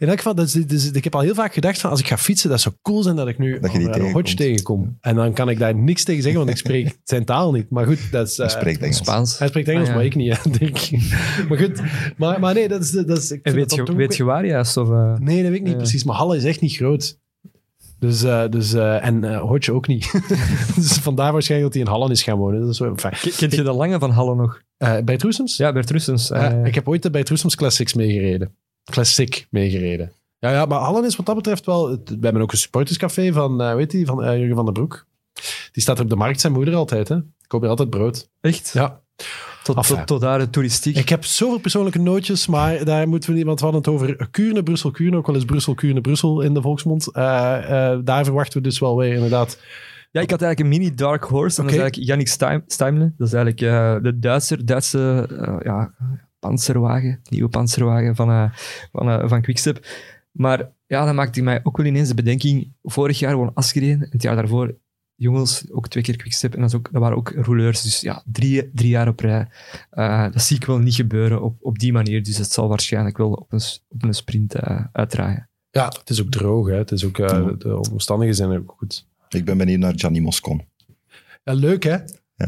In elk geval, dat is, dus, ik heb al heel vaak gedacht van als ik ga fietsen, dat zou cool zijn dat ik nu Dat je die Alvarado Hodge tegenkom. En dan kan ik daar niks tegen zeggen, want ik spreek zijn taal niet. Maar goed, dat is... hij eh, spreekt Engels. Spaans. Hij spreekt Engels, Ah, ja. maar ik niet, hè, denk ik. Maar goed, maar, maar nee, dat is... Dat is ik En weet dat je, weet je waar juist? Of, eh? Nee, dat weet ik niet Ja. precies. Maar Halle is echt niet groot. Dus, eh, dus, eh, en eh Hodge ook niet. dus vandaar waarschijnlijk dat hij in Halle is gaan wonen. Dat is wel Kent je de lange van Halle nog? Eh, bij Troesems? Ja, Bert Russens. Ja, eh, ik heb ooit bij Troesems Classics meegereden. Classic meegereden. Ja, ja, maar Hallen is wat dat betreft wel... We hebben ook een supporterscafé van, eh weet je, van eh, Jurgen van den Broek. Die staat er op de markt, zijn moeder altijd. Hè. Ik koop hier altijd brood. Echt? Ja. Tot, Enfin. tot, tot daar de toeristiek. Ik heb zoveel persoonlijke nootjes, maar daar moeten we niet... Want we hadden het over Kuurne, Brussel, Kuurne. Ook wel eens Brussel, Kuurne, Brussel in de volksmond. Eh, eh, daar verwachten we dus wel weer inderdaad... Ja, ik had eigenlijk een mini dark horse. En Oké. dat is eigenlijk Yannick Steim- Steimle. Dat is eigenlijk eh, de Duitser, Duitse eh, ja, panzerwagen, nieuwe panzerwagen van, eh van, eh, van Quickstep. Maar ja, dan maakte mij ook wel ineens de bedenking. Vorig jaar won Asgreen, het jaar daarvoor jongens, ook twee keer Quickstep. En dat, is ook, dat waren ook rouleurs. Dus ja, drie, drie jaar op rij. Eh, dat zie ik wel niet gebeuren op, op die manier. Dus het zal waarschijnlijk wel op een, op een sprint eh uitdraaien. Ja, het is ook droog. Hè. Het is ook, eh, de, de omstandigheden zijn ook goed. Ik ben benieuwd naar Gianni Moscon. Ja, leuk hè?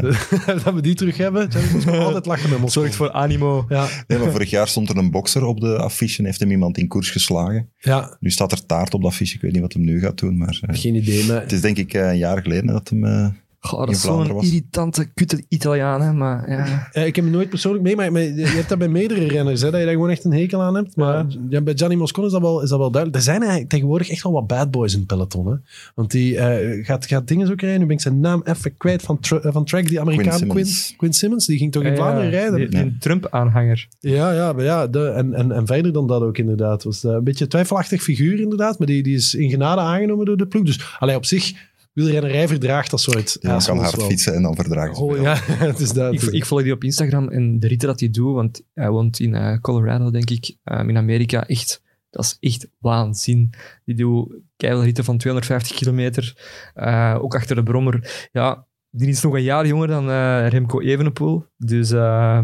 dat we die terug hebben. Gianni Moscon altijd lachen met Moscon. Zorgt voor animo. Ja, Nee, maar vorig jaar stond er een bokser op de affiche en heeft hem iemand in koers geslagen. ja, Nu staat er taart op de affiche. Ik weet niet wat hem nu gaat doen, maar eh, geen idee. Maar het is denk ik eh, een jaar geleden dat hem... Goh, dat is Vlaanderen zo'n irritante, kutte Italiaan, hè, maar ja. Eh, ik heb hem nooit persoonlijk meegemaakt, maar je hebt dat bij meerdere renners, hè, dat je daar gewoon echt een hekel aan hebt. Maar ja, bij Gianni Moscon is dat, wel, is dat wel duidelijk. Er zijn eigenlijk tegenwoordig echt wel wat bad boys in het peloton. Hè? Want die eh, gaat, gaat dingen zo krijgen. Nu ben ik zijn naam even kwijt van, tra- eh, van track, die Amerikaan Quinn Quinn Simmons. Quinn, Simmons. Die ging toch in Vlaanderen Ja, rijden? Die, Trump-aanhanger. Ja, ja, maar ja de, en, en, en verder dan dat ook inderdaad. Was eh, een beetje een twijfelachtig figuur inderdaad, maar die, die is in genade aangenomen door de ploeg. Dus allee, op zich, wielrennerij verdraagt dat soort man kan hard wel. fietsen en dan verdragen ze Oh ja, het is dat. Ik, volg die op Instagram en de ritten dat hij doet, want hij woont in eh, Colorado, denk ik, um, in Amerika. Echt, dat is echt waanzin. Die doet keihard ritten van 250 kilometer, eh, ook achter de brommer. Ja, die is nog een jaar jonger dan eh, Remco Evenepoel. Dus eh,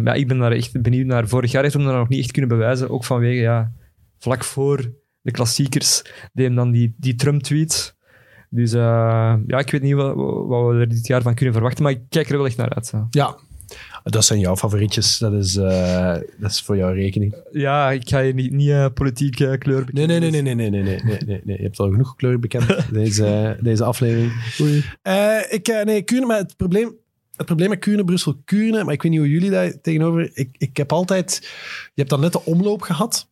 ja, ik ben daar echt benieuwd naar. Vorig jaar heeft hij dat nog niet echt kunnen bewijzen, ook vanwege, ja, vlak voor de klassiekers, deed hem dan die, die Trump-tweet. Dus eh, ja, ik weet niet wat, we er dit jaar van kunnen verwachten, maar ik kijk er wel echt naar uit. Zo. Ja. Dat zijn jouw favorietjes, dat is, eh, dat is voor jouw rekening. Ja, ik ga je niet, niet eh, politiek kleur bekennen. Nee nee dus- nee, nee nee nee, nee, nee, nee, nee, Je hebt al genoeg kleur bekend, deze, deze aflevering. Oei. ik, nee, Kuurne, maar het probleem, het probleem met Kuurne, Brussel, Kuurne, maar ik weet niet hoe jullie daar tegenover... Ik, ik heb altijd... Je hebt dan net de omloop gehad.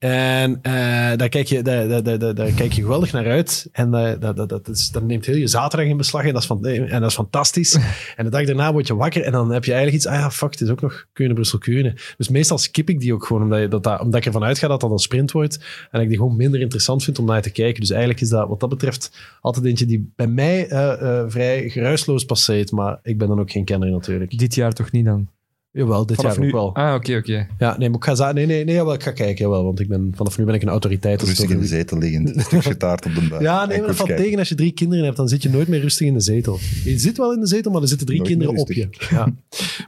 En eh, daar, kijk je, daar, daar, daar, daar, kijk je geweldig naar uit. En eh, dat, dat, dat, is, dat neemt heel je zaterdag in beslag. En dat is, van, en dat is fantastisch. en de dag daarna word je wakker. En dan heb je eigenlijk iets... Ah ja, fuck, het is ook nog Kuurne, Brussel, Kuurne. Dus meestal skip ik die ook gewoon. Omdat, je, dat, dat, omdat ik ervan uitga dat dat een sprint wordt. En ik die gewoon minder interessant vind om naar te kijken. Dus eigenlijk is dat wat dat betreft altijd eentje die bij mij eh, vrij geruisloos passeert. Maar ik ben dan ook geen kenner natuurlijk. Dit jaar toch niet dan? Jawel, dit Vanaf jaar nu? ook wel. Ah, oké, oké. Ja, nee, maar ik ga, za- nee, nee, nee jawel, ik ga kijken. Jawel, want ik ben, vanaf nu ben ik een autoriteit. Rustig in de zetel liggend, een stukje taart op de buik. Ja, nee, maar dat valt kijken. tegen als je drie kinderen hebt. Dan zit je nooit meer rustig in de zetel. Je zit wel in de zetel, maar er zitten drie Nooit kinderen op je. Ja.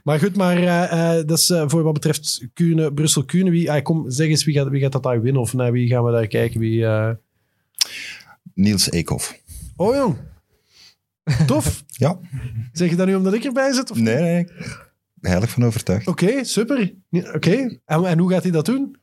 Maar goed, maar eh, eh, dat is eh, voor wat betreft Kuurne, Brussel, Kuurne. Wie, ah, kom, zeg eens, wie gaat, wie gaat dat daar winnen? Of naar wie gaan we daar kijken? Wie, eh, Niels Eekhoff. Oh, jong. Tof. Ja, Zeg je dat nu omdat ik erbij zit? Of? nee, nee. Heilig van overtuigd. Oké, super. Oké. En, en hoe gaat hij dat doen?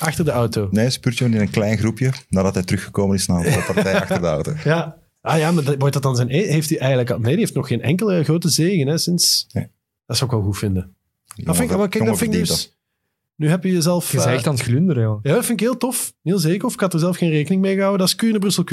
Achter de auto. Nee, Spurtje in een klein groepje, nadat hij teruggekomen is na een valpartij achter de auto. Ja. Ah ja, maar dat, wordt dat dan zijn... e- Heeft hij eigenlijk... Nee, die heeft nog geen enkele grote zegen hè, sinds... Nee. Dat zou ik wel goed vinden. Dat vind ik, maar kijk, dat vind ik dus... Nu heb je jezelf... Je bent eh, echt aan het glunderen, joh. Ja, dat vind ik heel tof. Heel zeker. Of ik had er zelf geen rekening mee gehouden. Dat is Kuurne, Brussel,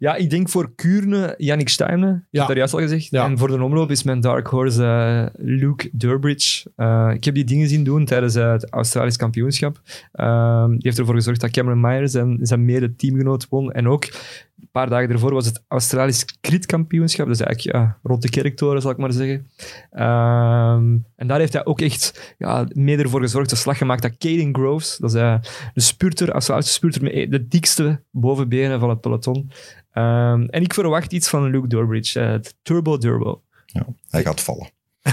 Ja, ik denk voor Kuurne, Yannick Steimne. Ik Ja. heb daar juist al gezegd. Ja. En voor de omloop is mijn dark horse eh, Luke Durbridge. Eh, ik heb die dingen zien doen tijdens eh, het Australisch kampioenschap. Ehm, die heeft ervoor gezorgd dat Cameron Myers en zijn mede-teamgenoot won. En ook een paar dagen ervoor was het Australisch kritkampioenschap. Dus eigenlijk ja, rond de kerktoren, zal ik maar zeggen. Ehm, en daar heeft hij ook echt ja, mede ervoor gezorgd, de slag gemaakt dat Caden Groves, dat is eh, de spurter, Australische spurter met de dikste bovenbenen van het peloton. Ehm, en ik verwacht iets van Luke Durbridge, eh, het Turbo Durbo. Ja, hij gaat vallen.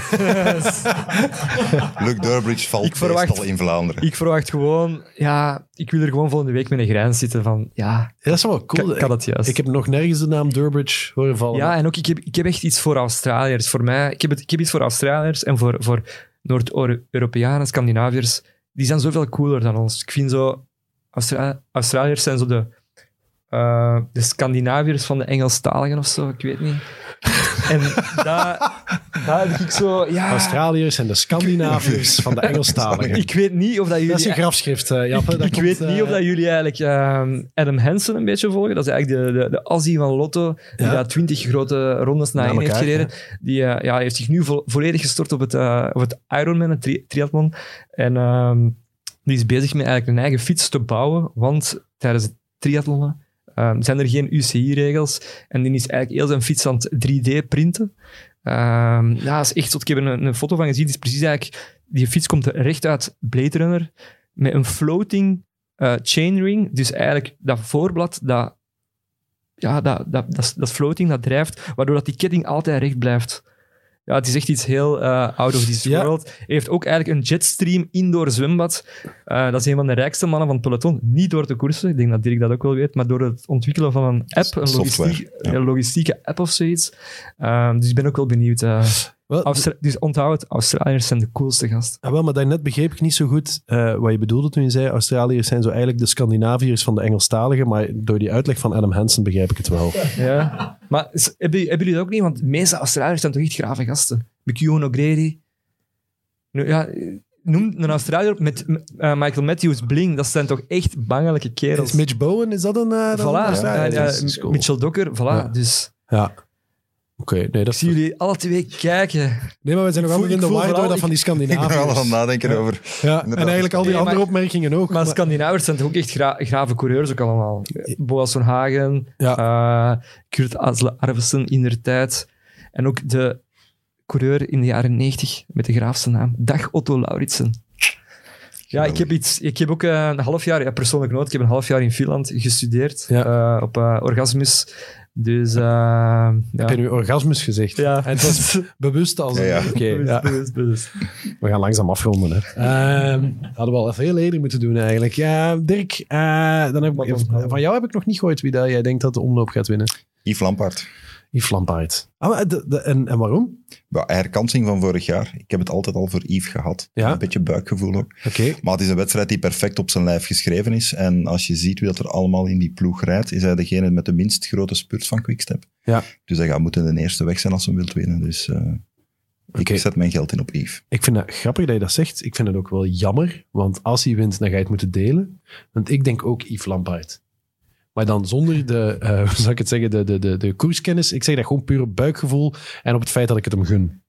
Luke Durbridge valt Ik verwacht- meestal in Vlaanderen. Ik verwacht gewoon, ja, ik wil er gewoon volgende week met een grijns zitten van, ja, Ja, dat is wel cool. kan, kan dat juist? Ik heb nog nergens de naam Durbridge horen vallen. Ja, en ook, ik heb, ik heb echt iets voor Australiërs. Voor mij, ik heb, het, ik heb iets voor Australiërs en voor, voor Noord-Europeanen, Scandinaviërs. Die zijn zoveel cooler dan ons. Ik vind zo, Austra Australiërs zijn zo de, eh, de Scandinaviërs van de Engelstaligen of zo, ik weet niet. en daar, daar heb ik zo, ja... Australiërs en de Scandinaviërs van de Engelstaligen. Ik weet niet of dat jullie... Dat is je grafschrift, Jappe. Ik, Dat ik komt, weet niet eh, of dat jullie eigenlijk ehm, Adam Hansen een beetje volgen. Dat is eigenlijk de, de, de Aussie van Lotto, die Ja. daar twintig grote rondes na Na één heeft gereden. Die ja, heeft zich nu vo- volledig gestort op het, op het Ironman, het tri- triathlon. En ehm, die is bezig met eigenlijk een eigen fiets te bouwen, want tijdens het triathlonnen ehm, zijn er geen UCI-regels. En die is eigenlijk heel zijn fiets aan het 3D-printen. Ehm, ja, is echt. Ik heb er een, foto van gezien. Het is precies eigenlijk... Die fiets komt recht uit Blade Runner met een floating eh, chainring. Dus eigenlijk dat voorblad, dat, ja, dat, dat, dat, floating, dat drijft, waardoor dat die ketting altijd recht blijft. Ja, het is echt iets heel eh, out of this Ja. world. Hij heeft ook eigenlijk een jetstream indoor zwembad. Eh, dat is een van de rijkste mannen van het peloton. Niet door te koersen, ik denk dat Dirk dat ook wel weet, maar door het ontwikkelen van een app, een, Software, logistiek, ja. een logistieke app of zoiets. Eh, dus ik ben ook wel benieuwd. Wel, Austra- dus onthoud het, Australiërs zijn de coolste gast. Ah, wel, maar daarnet begreep ik niet zo goed eh, wat je bedoelde toen je zei Australiërs zijn zo eigenlijk de Scandinaviërs van de Engelstaligen, maar door die uitleg van Adam Hansen begrijp ik het wel. Ja. Maar s- hebben, hebben jullie dat ook niet? Want de meeste Australiërs zijn toch echt grave gasten. McEwan O'Grady. Nu, ja, noem een Australiër met eh, Michael Matthews, Bling. Dat zijn toch echt bangelijke kerels. Is Mitch Bowen, is dat een... dat Voilà, ja. Mitchell Docker, voilà. Ja. Dus Ja. Oké, nee, dat ik zie jullie alle twee kijken. Nee, maar we zijn nog altijd in de ik dat van die Ik ben er wel aan het Scandinaviërs. nadenken Ja. over. Ja, en eigenlijk al die Nee, andere maar- opmerkingen ook. Maar maar- Scandinaviërs zijn toch ook echt gra- grave coureurs ook allemaal. Boas van Hagen, Ja. eh, Kurt Asle Arvesen in der tijd. En ook de coureur in de jaren 90 met de graafste naam, Dag Otto Lauritsen. Ja, ik heb, iets, ik heb ook eh, een half jaar, ja, persoonlijk nooit, ik heb een half jaar in Finland gestudeerd eh, op Orgasmus. Dus eh, ja. Heb je nu orgasmus gezegd? Ja. En het was bewust als... Ja, Bewust, ja. bewust, bewust. We gaan langzaam afronden. Hè. Ehm, hadden we al veel eerder moeten doen eigenlijk. Ja, Dirk, eh, dan heb ik, onthouden. van jou heb ik nog niet gehoord wie dat jij denkt dat de omloop gaat winnen. Yves Lampaard. Yves Lampaard. Ah, maar de, de- en, en waarom? Ja, herkansing van vorig jaar. Ik heb het altijd al voor Yves gehad. Ja. Een beetje buikgevoel ook. Oké. Maar het is een wedstrijd die perfect op zijn lijf geschreven is. En als je ziet wie dat er allemaal in die ploeg rijdt, is hij degene met de minst grote spurt van Quickstep. Ja. Dus hij gaat moeten de eerste weg zijn als hij wilt winnen. Dus eh, ik zet mijn geld in op Yves. Ik vind het grappig dat je dat zegt. Ik vind het ook wel jammer, want als hij wint, dan ga je het moeten delen. Want ik denk ook Yves Lampaard. Maar dan zonder de, eh, hoe zou ik het zeggen, de, de, de, de koerskennis. Ik zeg dat gewoon puur op buikgevoel en op het feit dat ik het hem gun.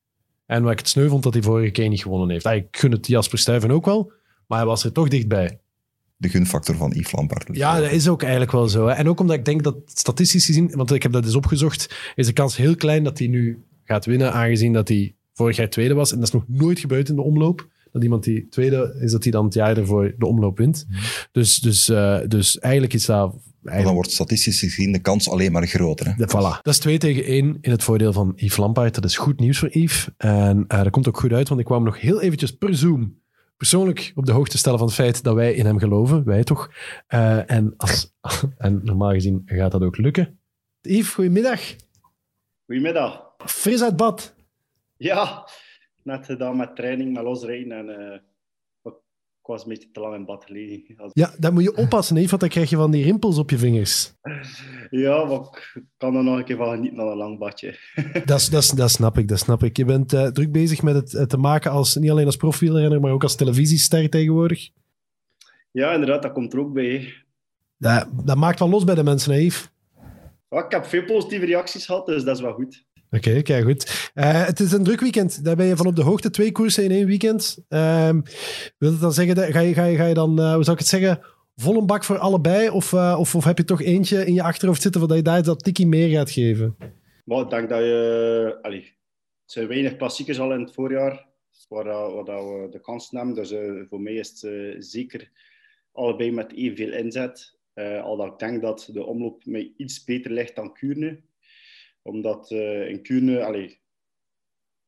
En wat ik het sneu vond dat hij vorige keer niet gewonnen heeft. Ah, ik gun het Jasper Stuyven ook wel, maar hij was er toch dichtbij. De gunfactor van Yves Lampaard. Dus, Ja, dat is ook eigenlijk wel zo. Hè. En ook omdat ik denk dat statistisch gezien, want ik heb dat eens opgezocht, is de kans heel klein dat hij nu gaat winnen, aangezien dat hij vorig jaar tweede was. En dat is nog nooit gebeurd in de omloop. Dat iemand die tweede is, dat hij dan het jaar ervoor de omloop wint. Dus, dus, eh, dus eigenlijk is dat... Dan wordt statistisch gezien de kans alleen maar groter. Hè? de, voilà. Dat is 2 tegen 1 in het voordeel van Yves Lampaard. Dat is goed nieuws voor Yves. En eh, dat komt ook goed uit, want ik kwam nog heel eventjes per Zoom persoonlijk op de hoogte stellen van het feit dat wij in hem geloven. Wij toch. Eh, en, als, en normaal gezien gaat dat ook lukken. Yves, goedemiddag. Goedemiddag. Fris uit bad. Ja, net gedaan met training, met losrijden en eh, ik was een beetje te lang in bad gelegen. Ja, daar moet je oppassen, Yves, want dan krijg je van die rimpels op je vingers. Ja, maar ik kan er nog een keer van genieten aan een lang badje. Dat, dat, dat snap ik, dat snap ik. Je bent eh, druk bezig met het eh, te maken als, niet alleen als profielrenner, maar ook als televisiester tegenwoordig. Ja, inderdaad, dat komt er ook bij. hè. Dat, dat maakt wel los bij de mensen, hè, Yves. Ja, ik heb veel positieve reacties gehad, dus dat is wel goed. Oké, kijk goed. Eh, het is een druk weekend. Daar ben je van op de hoogte. Twee koersen in één weekend. Ehm wil het dan zeggen, dat, ga, je, ga, je, ga je dan, eh, hoe zou ik het zeggen, vol een bak voor allebei? Of, eh, of, of heb je toch eentje in je achterhoofd zitten dat je daar dat tikkie meer gaat geven? Maar ik denk dat je... Allee, er zijn weinig klassiekers al in het voorjaar waar, dat- waar dat we de kans nemen. Dus voor mij is het zeker allebei met evenveel inzet. Al dat ik denk dat de omloop mij iets beter ligt dan Kuurne. Omdat eh, in Kuurne, allee,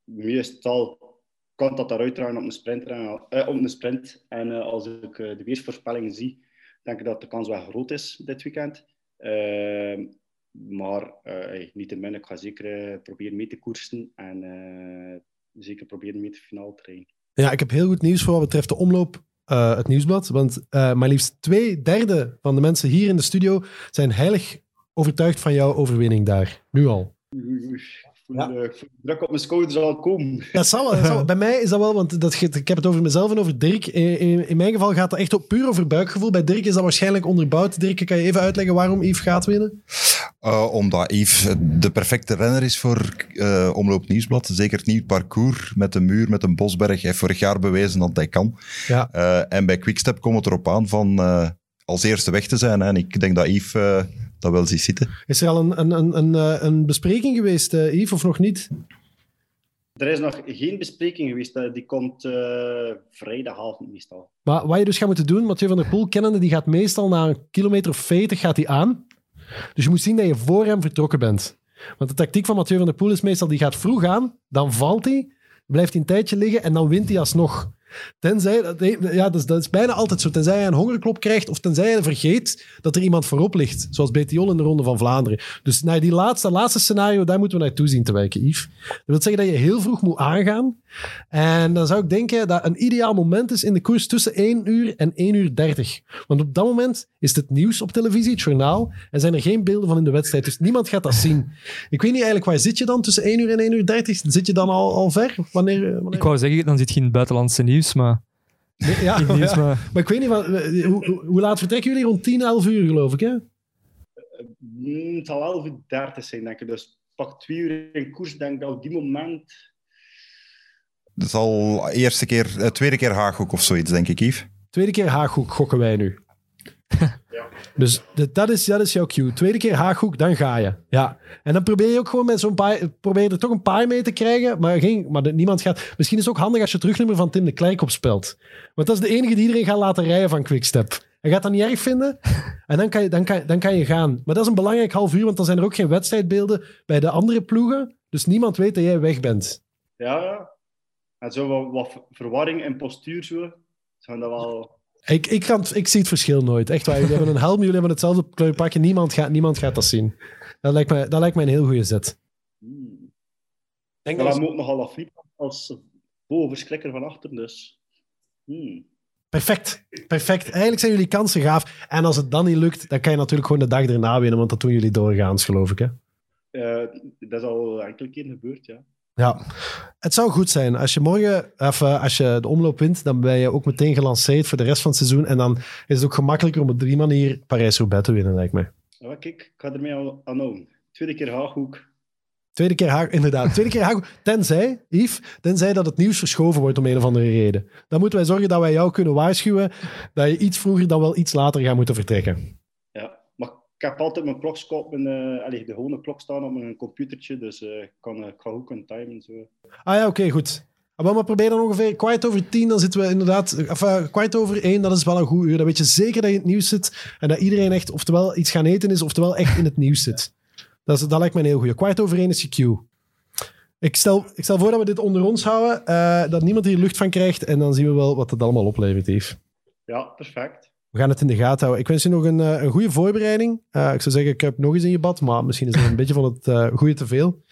meestal kan dat daaruit dragen op een sprint. eh, op een sprint. En eh, als ik de weersvoorspellingen zie, denk ik dat de kans wel groot is dit weekend. Ehm, maar uh, niettemin, ik ga zeker uh, proberen mee te koersen en uh, zeker proberen mee te finale te rijden. Ja, ik heb heel goed nieuws voor wat betreft de omloop, uh, het nieuwsblad. Want uh, maar liefst twee derde van de mensen hier in de studio zijn heilig overtuigd van jouw overwinning daar. Nu al. Ja. Druk op mijn schouders al komen. Dat zal wel. Dat zal wel. Bij mij is dat wel, want dat, ik heb het over mezelf en over Dirk. In, in, in mijn geval gaat dat echt op, puur over buikgevoel. Bij Dirk is dat waarschijnlijk onderbouwd. Dirk, kan je even uitleggen waarom Yves gaat winnen? Uh, omdat Yves de perfecte renner is voor uh, Omloop Nieuwsblad. Zeker het nieuw parcours met de muur, met een bosberg. Hij heeft vorig jaar bewezen dat hij kan. Ja. Uh, en bij Quickstep komt het erop aan van als eerste weg te zijn. Hè. En ik denk dat Yves dat wel ziet zitten. Is er al een, een, een, een, een bespreking geweest, uh, Yves, of nog niet? Er is nog geen bespreking geweest. Die komt uh, vrijdagavond meestal. Maar wat je dus gaat moeten doen, Mathieu van der Poel, kennende, die gaat meestal na een kilometer of 40 gaat hij aan. Dus je moet zien dat je voor hem vertrokken bent. Want de tactiek van Mathieu van der Poel is meestal, die gaat vroeg aan, dan valt hij, blijft hij een tijdje liggen en dan wint hij alsnog. Tenzij, ja, dat is, bijna altijd zo. Tenzij hij een hongerklop krijgt of tenzij hij vergeet dat er iemand voorop ligt. Zoals BTO in de Ronde van Vlaanderen. Dus naar die laatste, laatste scenario, daar moeten we naartoe zien te wijken, Yves. Dat wil zeggen dat je heel vroeg moet aangaan. En dan zou ik denken dat een ideaal moment is in de koers tussen 1 uur en 1 uur 30. Want op dat moment is het nieuws op televisie, het journaal, en zijn er geen beelden van in de wedstrijd. Dus niemand gaat dat zien. Ik weet niet eigenlijk, waar zit je dan tussen 1 uur en 1 uur 30? Zit je dan al, al ver? Wanneer, wanneer? Ik wou zeggen, dan zit je in het buitenlandse nieuws, maar... Nee, ja, nieuws, ja. maar Maar ik weet niet, wat, hoe, hoe, hoe laat vertrekken jullie? Rond 10, 11 uur geloof ik, hè? Mm, het zal 11 uur 30 zijn, denk ik. Dus pak twee uur in koers, denk ik dat op die moment... Dat is al eerste keer, eh, tweede keer Haaghoek of zoiets, denk ik, Yves. Tweede keer Haaghoek gokken wij nu. Dus dat, is, dat is jouw cue. Tweede keer Haaghoek, dan ga je. Ja. En dan probeer je ook gewoon met zo'n paar... Probeer je er toch een paar mee te krijgen, maar, geen, maar niemand gaat... Misschien is het ook handig als je het terugnummer van Tim de Klerk opspelt. Want dat is de enige die iedereen gaat laten rijden van Quickstep. Hij gaat dat niet erg vinden. En dan kan, je, dan, kan, dan kan je gaan. Maar dat is een belangrijk half uur, want dan zijn er ook geen wedstrijdbeelden bij de andere ploegen. Dus niemand weet dat jij weg bent. Ja, ja. En zo wat, wat verwarring en postuur, zo. Zijn dat wel... Ik, ik, kan, ik zie het verschil nooit. Echt waar. Jullie hebben een helm, jullie hebben hetzelfde kleurpakje. Niemand gaat, niemand gaat dat zien. Dat lijkt, me, dat lijkt me een heel goede zet. Hmm. Denk dat we is- moeten nogal afvliegen als bovenverschrikker van achter, dus... Hmm. Perfect. Perfect. Eigenlijk zijn jullie kansen gaaf. En als het dan niet lukt, dan kan je natuurlijk gewoon de dag erna winnen. Want dat doen jullie doorgaans, geloof ik. Hè? Eh, dat is al enkele keer gebeurd, ja. Ja. Het zou goed zijn. Als je morgen, of, eh, als je de omloop wint, dan ben je ook meteen gelanceerd voor de rest van het seizoen. En dan is het ook gemakkelijker om op die manier Parijs-Roubaix te winnen, lijkt me. Ja, kijk, ik ga ermee al aan doen. Tweede keer Haaghoek. Tweede keer Haag, inderdaad. Tweede keer Haag. Tenzij, Yves, tenzij dat het nieuws verschoven wordt om een of andere reden. Dan moeten wij zorgen dat wij jou kunnen waarschuwen dat je iets vroeger dan wel iets later gaat moeten vertrekken. Ik heb altijd mijn klok op mijn, eh, de gewone klok staan op mijn computertje, dus eh, ik, kan, eh, ik ga kunnen timen. Zo. Ah ja, oké, goed. Ah, Maar, maar probeer dan ongeveer kwart over tien, dan zitten we inderdaad... Of uh, kwart over één, dat is wel een goed uur. Dan weet je zeker dat je in het nieuws zit en dat iedereen echt oftewel iets gaan eten is, oftewel echt in het nieuws zit. Dat, is, dat lijkt me een heel goed. Kwart over één is je cue. Ik stel, ik stel voor dat we dit onder ons houden, uh, dat niemand hier lucht van krijgt en dan zien we wel wat het allemaal oplevert, Yves. Ja, perfect. We gaan het in de gaten houden. Ik wens je nog een, uh, een goede voorbereiding. Uh, ik zou zeggen, ik heb nog eens in je bad, maar misschien is het een beetje van het uh, goede te veel.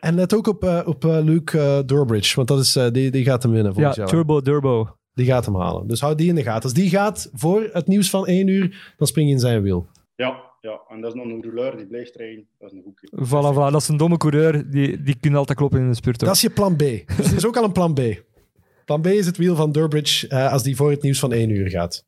En let ook op, uh, op Luke Durbridge, want dat is, die, die gaat hem winnen volgens ja, jou. Turbo Durbo. Die gaat hem halen. Dus houd die in de gaten. Als die gaat voor het nieuws van één uur, dan spring je in zijn wiel. Ja, ja, en dat is nog een rouleur die blijft rijden. Dat is een goedje. Voilà, voilà. Dat is een domme coureur. Die, die kunnen altijd kloppen in de spurt. Dat is je plan B. Dus er is ook al een plan B. Plan B is het wiel van Durbridge uh, als die voor het nieuws van één uur gaat.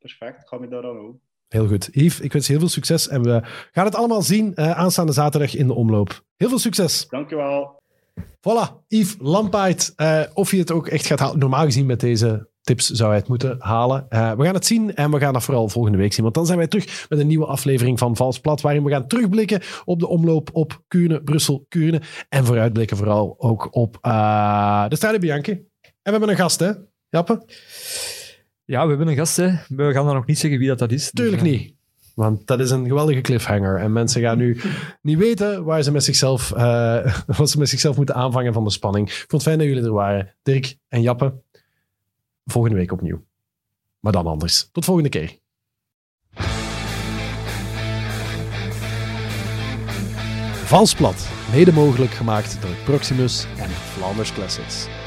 Perfect. Ik ga me daar aan houden. Heel goed. Yves, ik wens je heel veel succes en we gaan het allemaal zien uh, aanstaande zaterdag in de omloop. Heel veel succes. Dankjewel. Voilà, Yves Lampaard. Uh, of je het ook echt gaat halen. Normaal gezien met deze tips zou hij het moeten halen. Uh, we gaan het zien en we gaan dat vooral volgende week zien. Want dan zijn wij terug met een nieuwe aflevering van Vals Plat. Waarin we gaan terugblikken op de omloop op Kuurne, Brussel, Kuurne. En vooruitblikken vooral ook op uh, de Strade Bianchi. En we hebben een gast, hè? Jappe? Ja, we hebben een gast, hè. We gaan dan nog niet zeggen wie dat, dat is. Tuurlijk dus, niet. Want dat is een geweldige cliffhanger. En mensen gaan nu niet weten waar ze met zichzelf, uh, wat ze met zichzelf moeten aanvangen van de spanning. Ik vond het fijn dat jullie er waren. Dirk en Jappe. Volgende week opnieuw. Maar dan anders. Tot volgende keer. Valsplat. Mede mogelijk gemaakt door Proximus en Flanders Classics.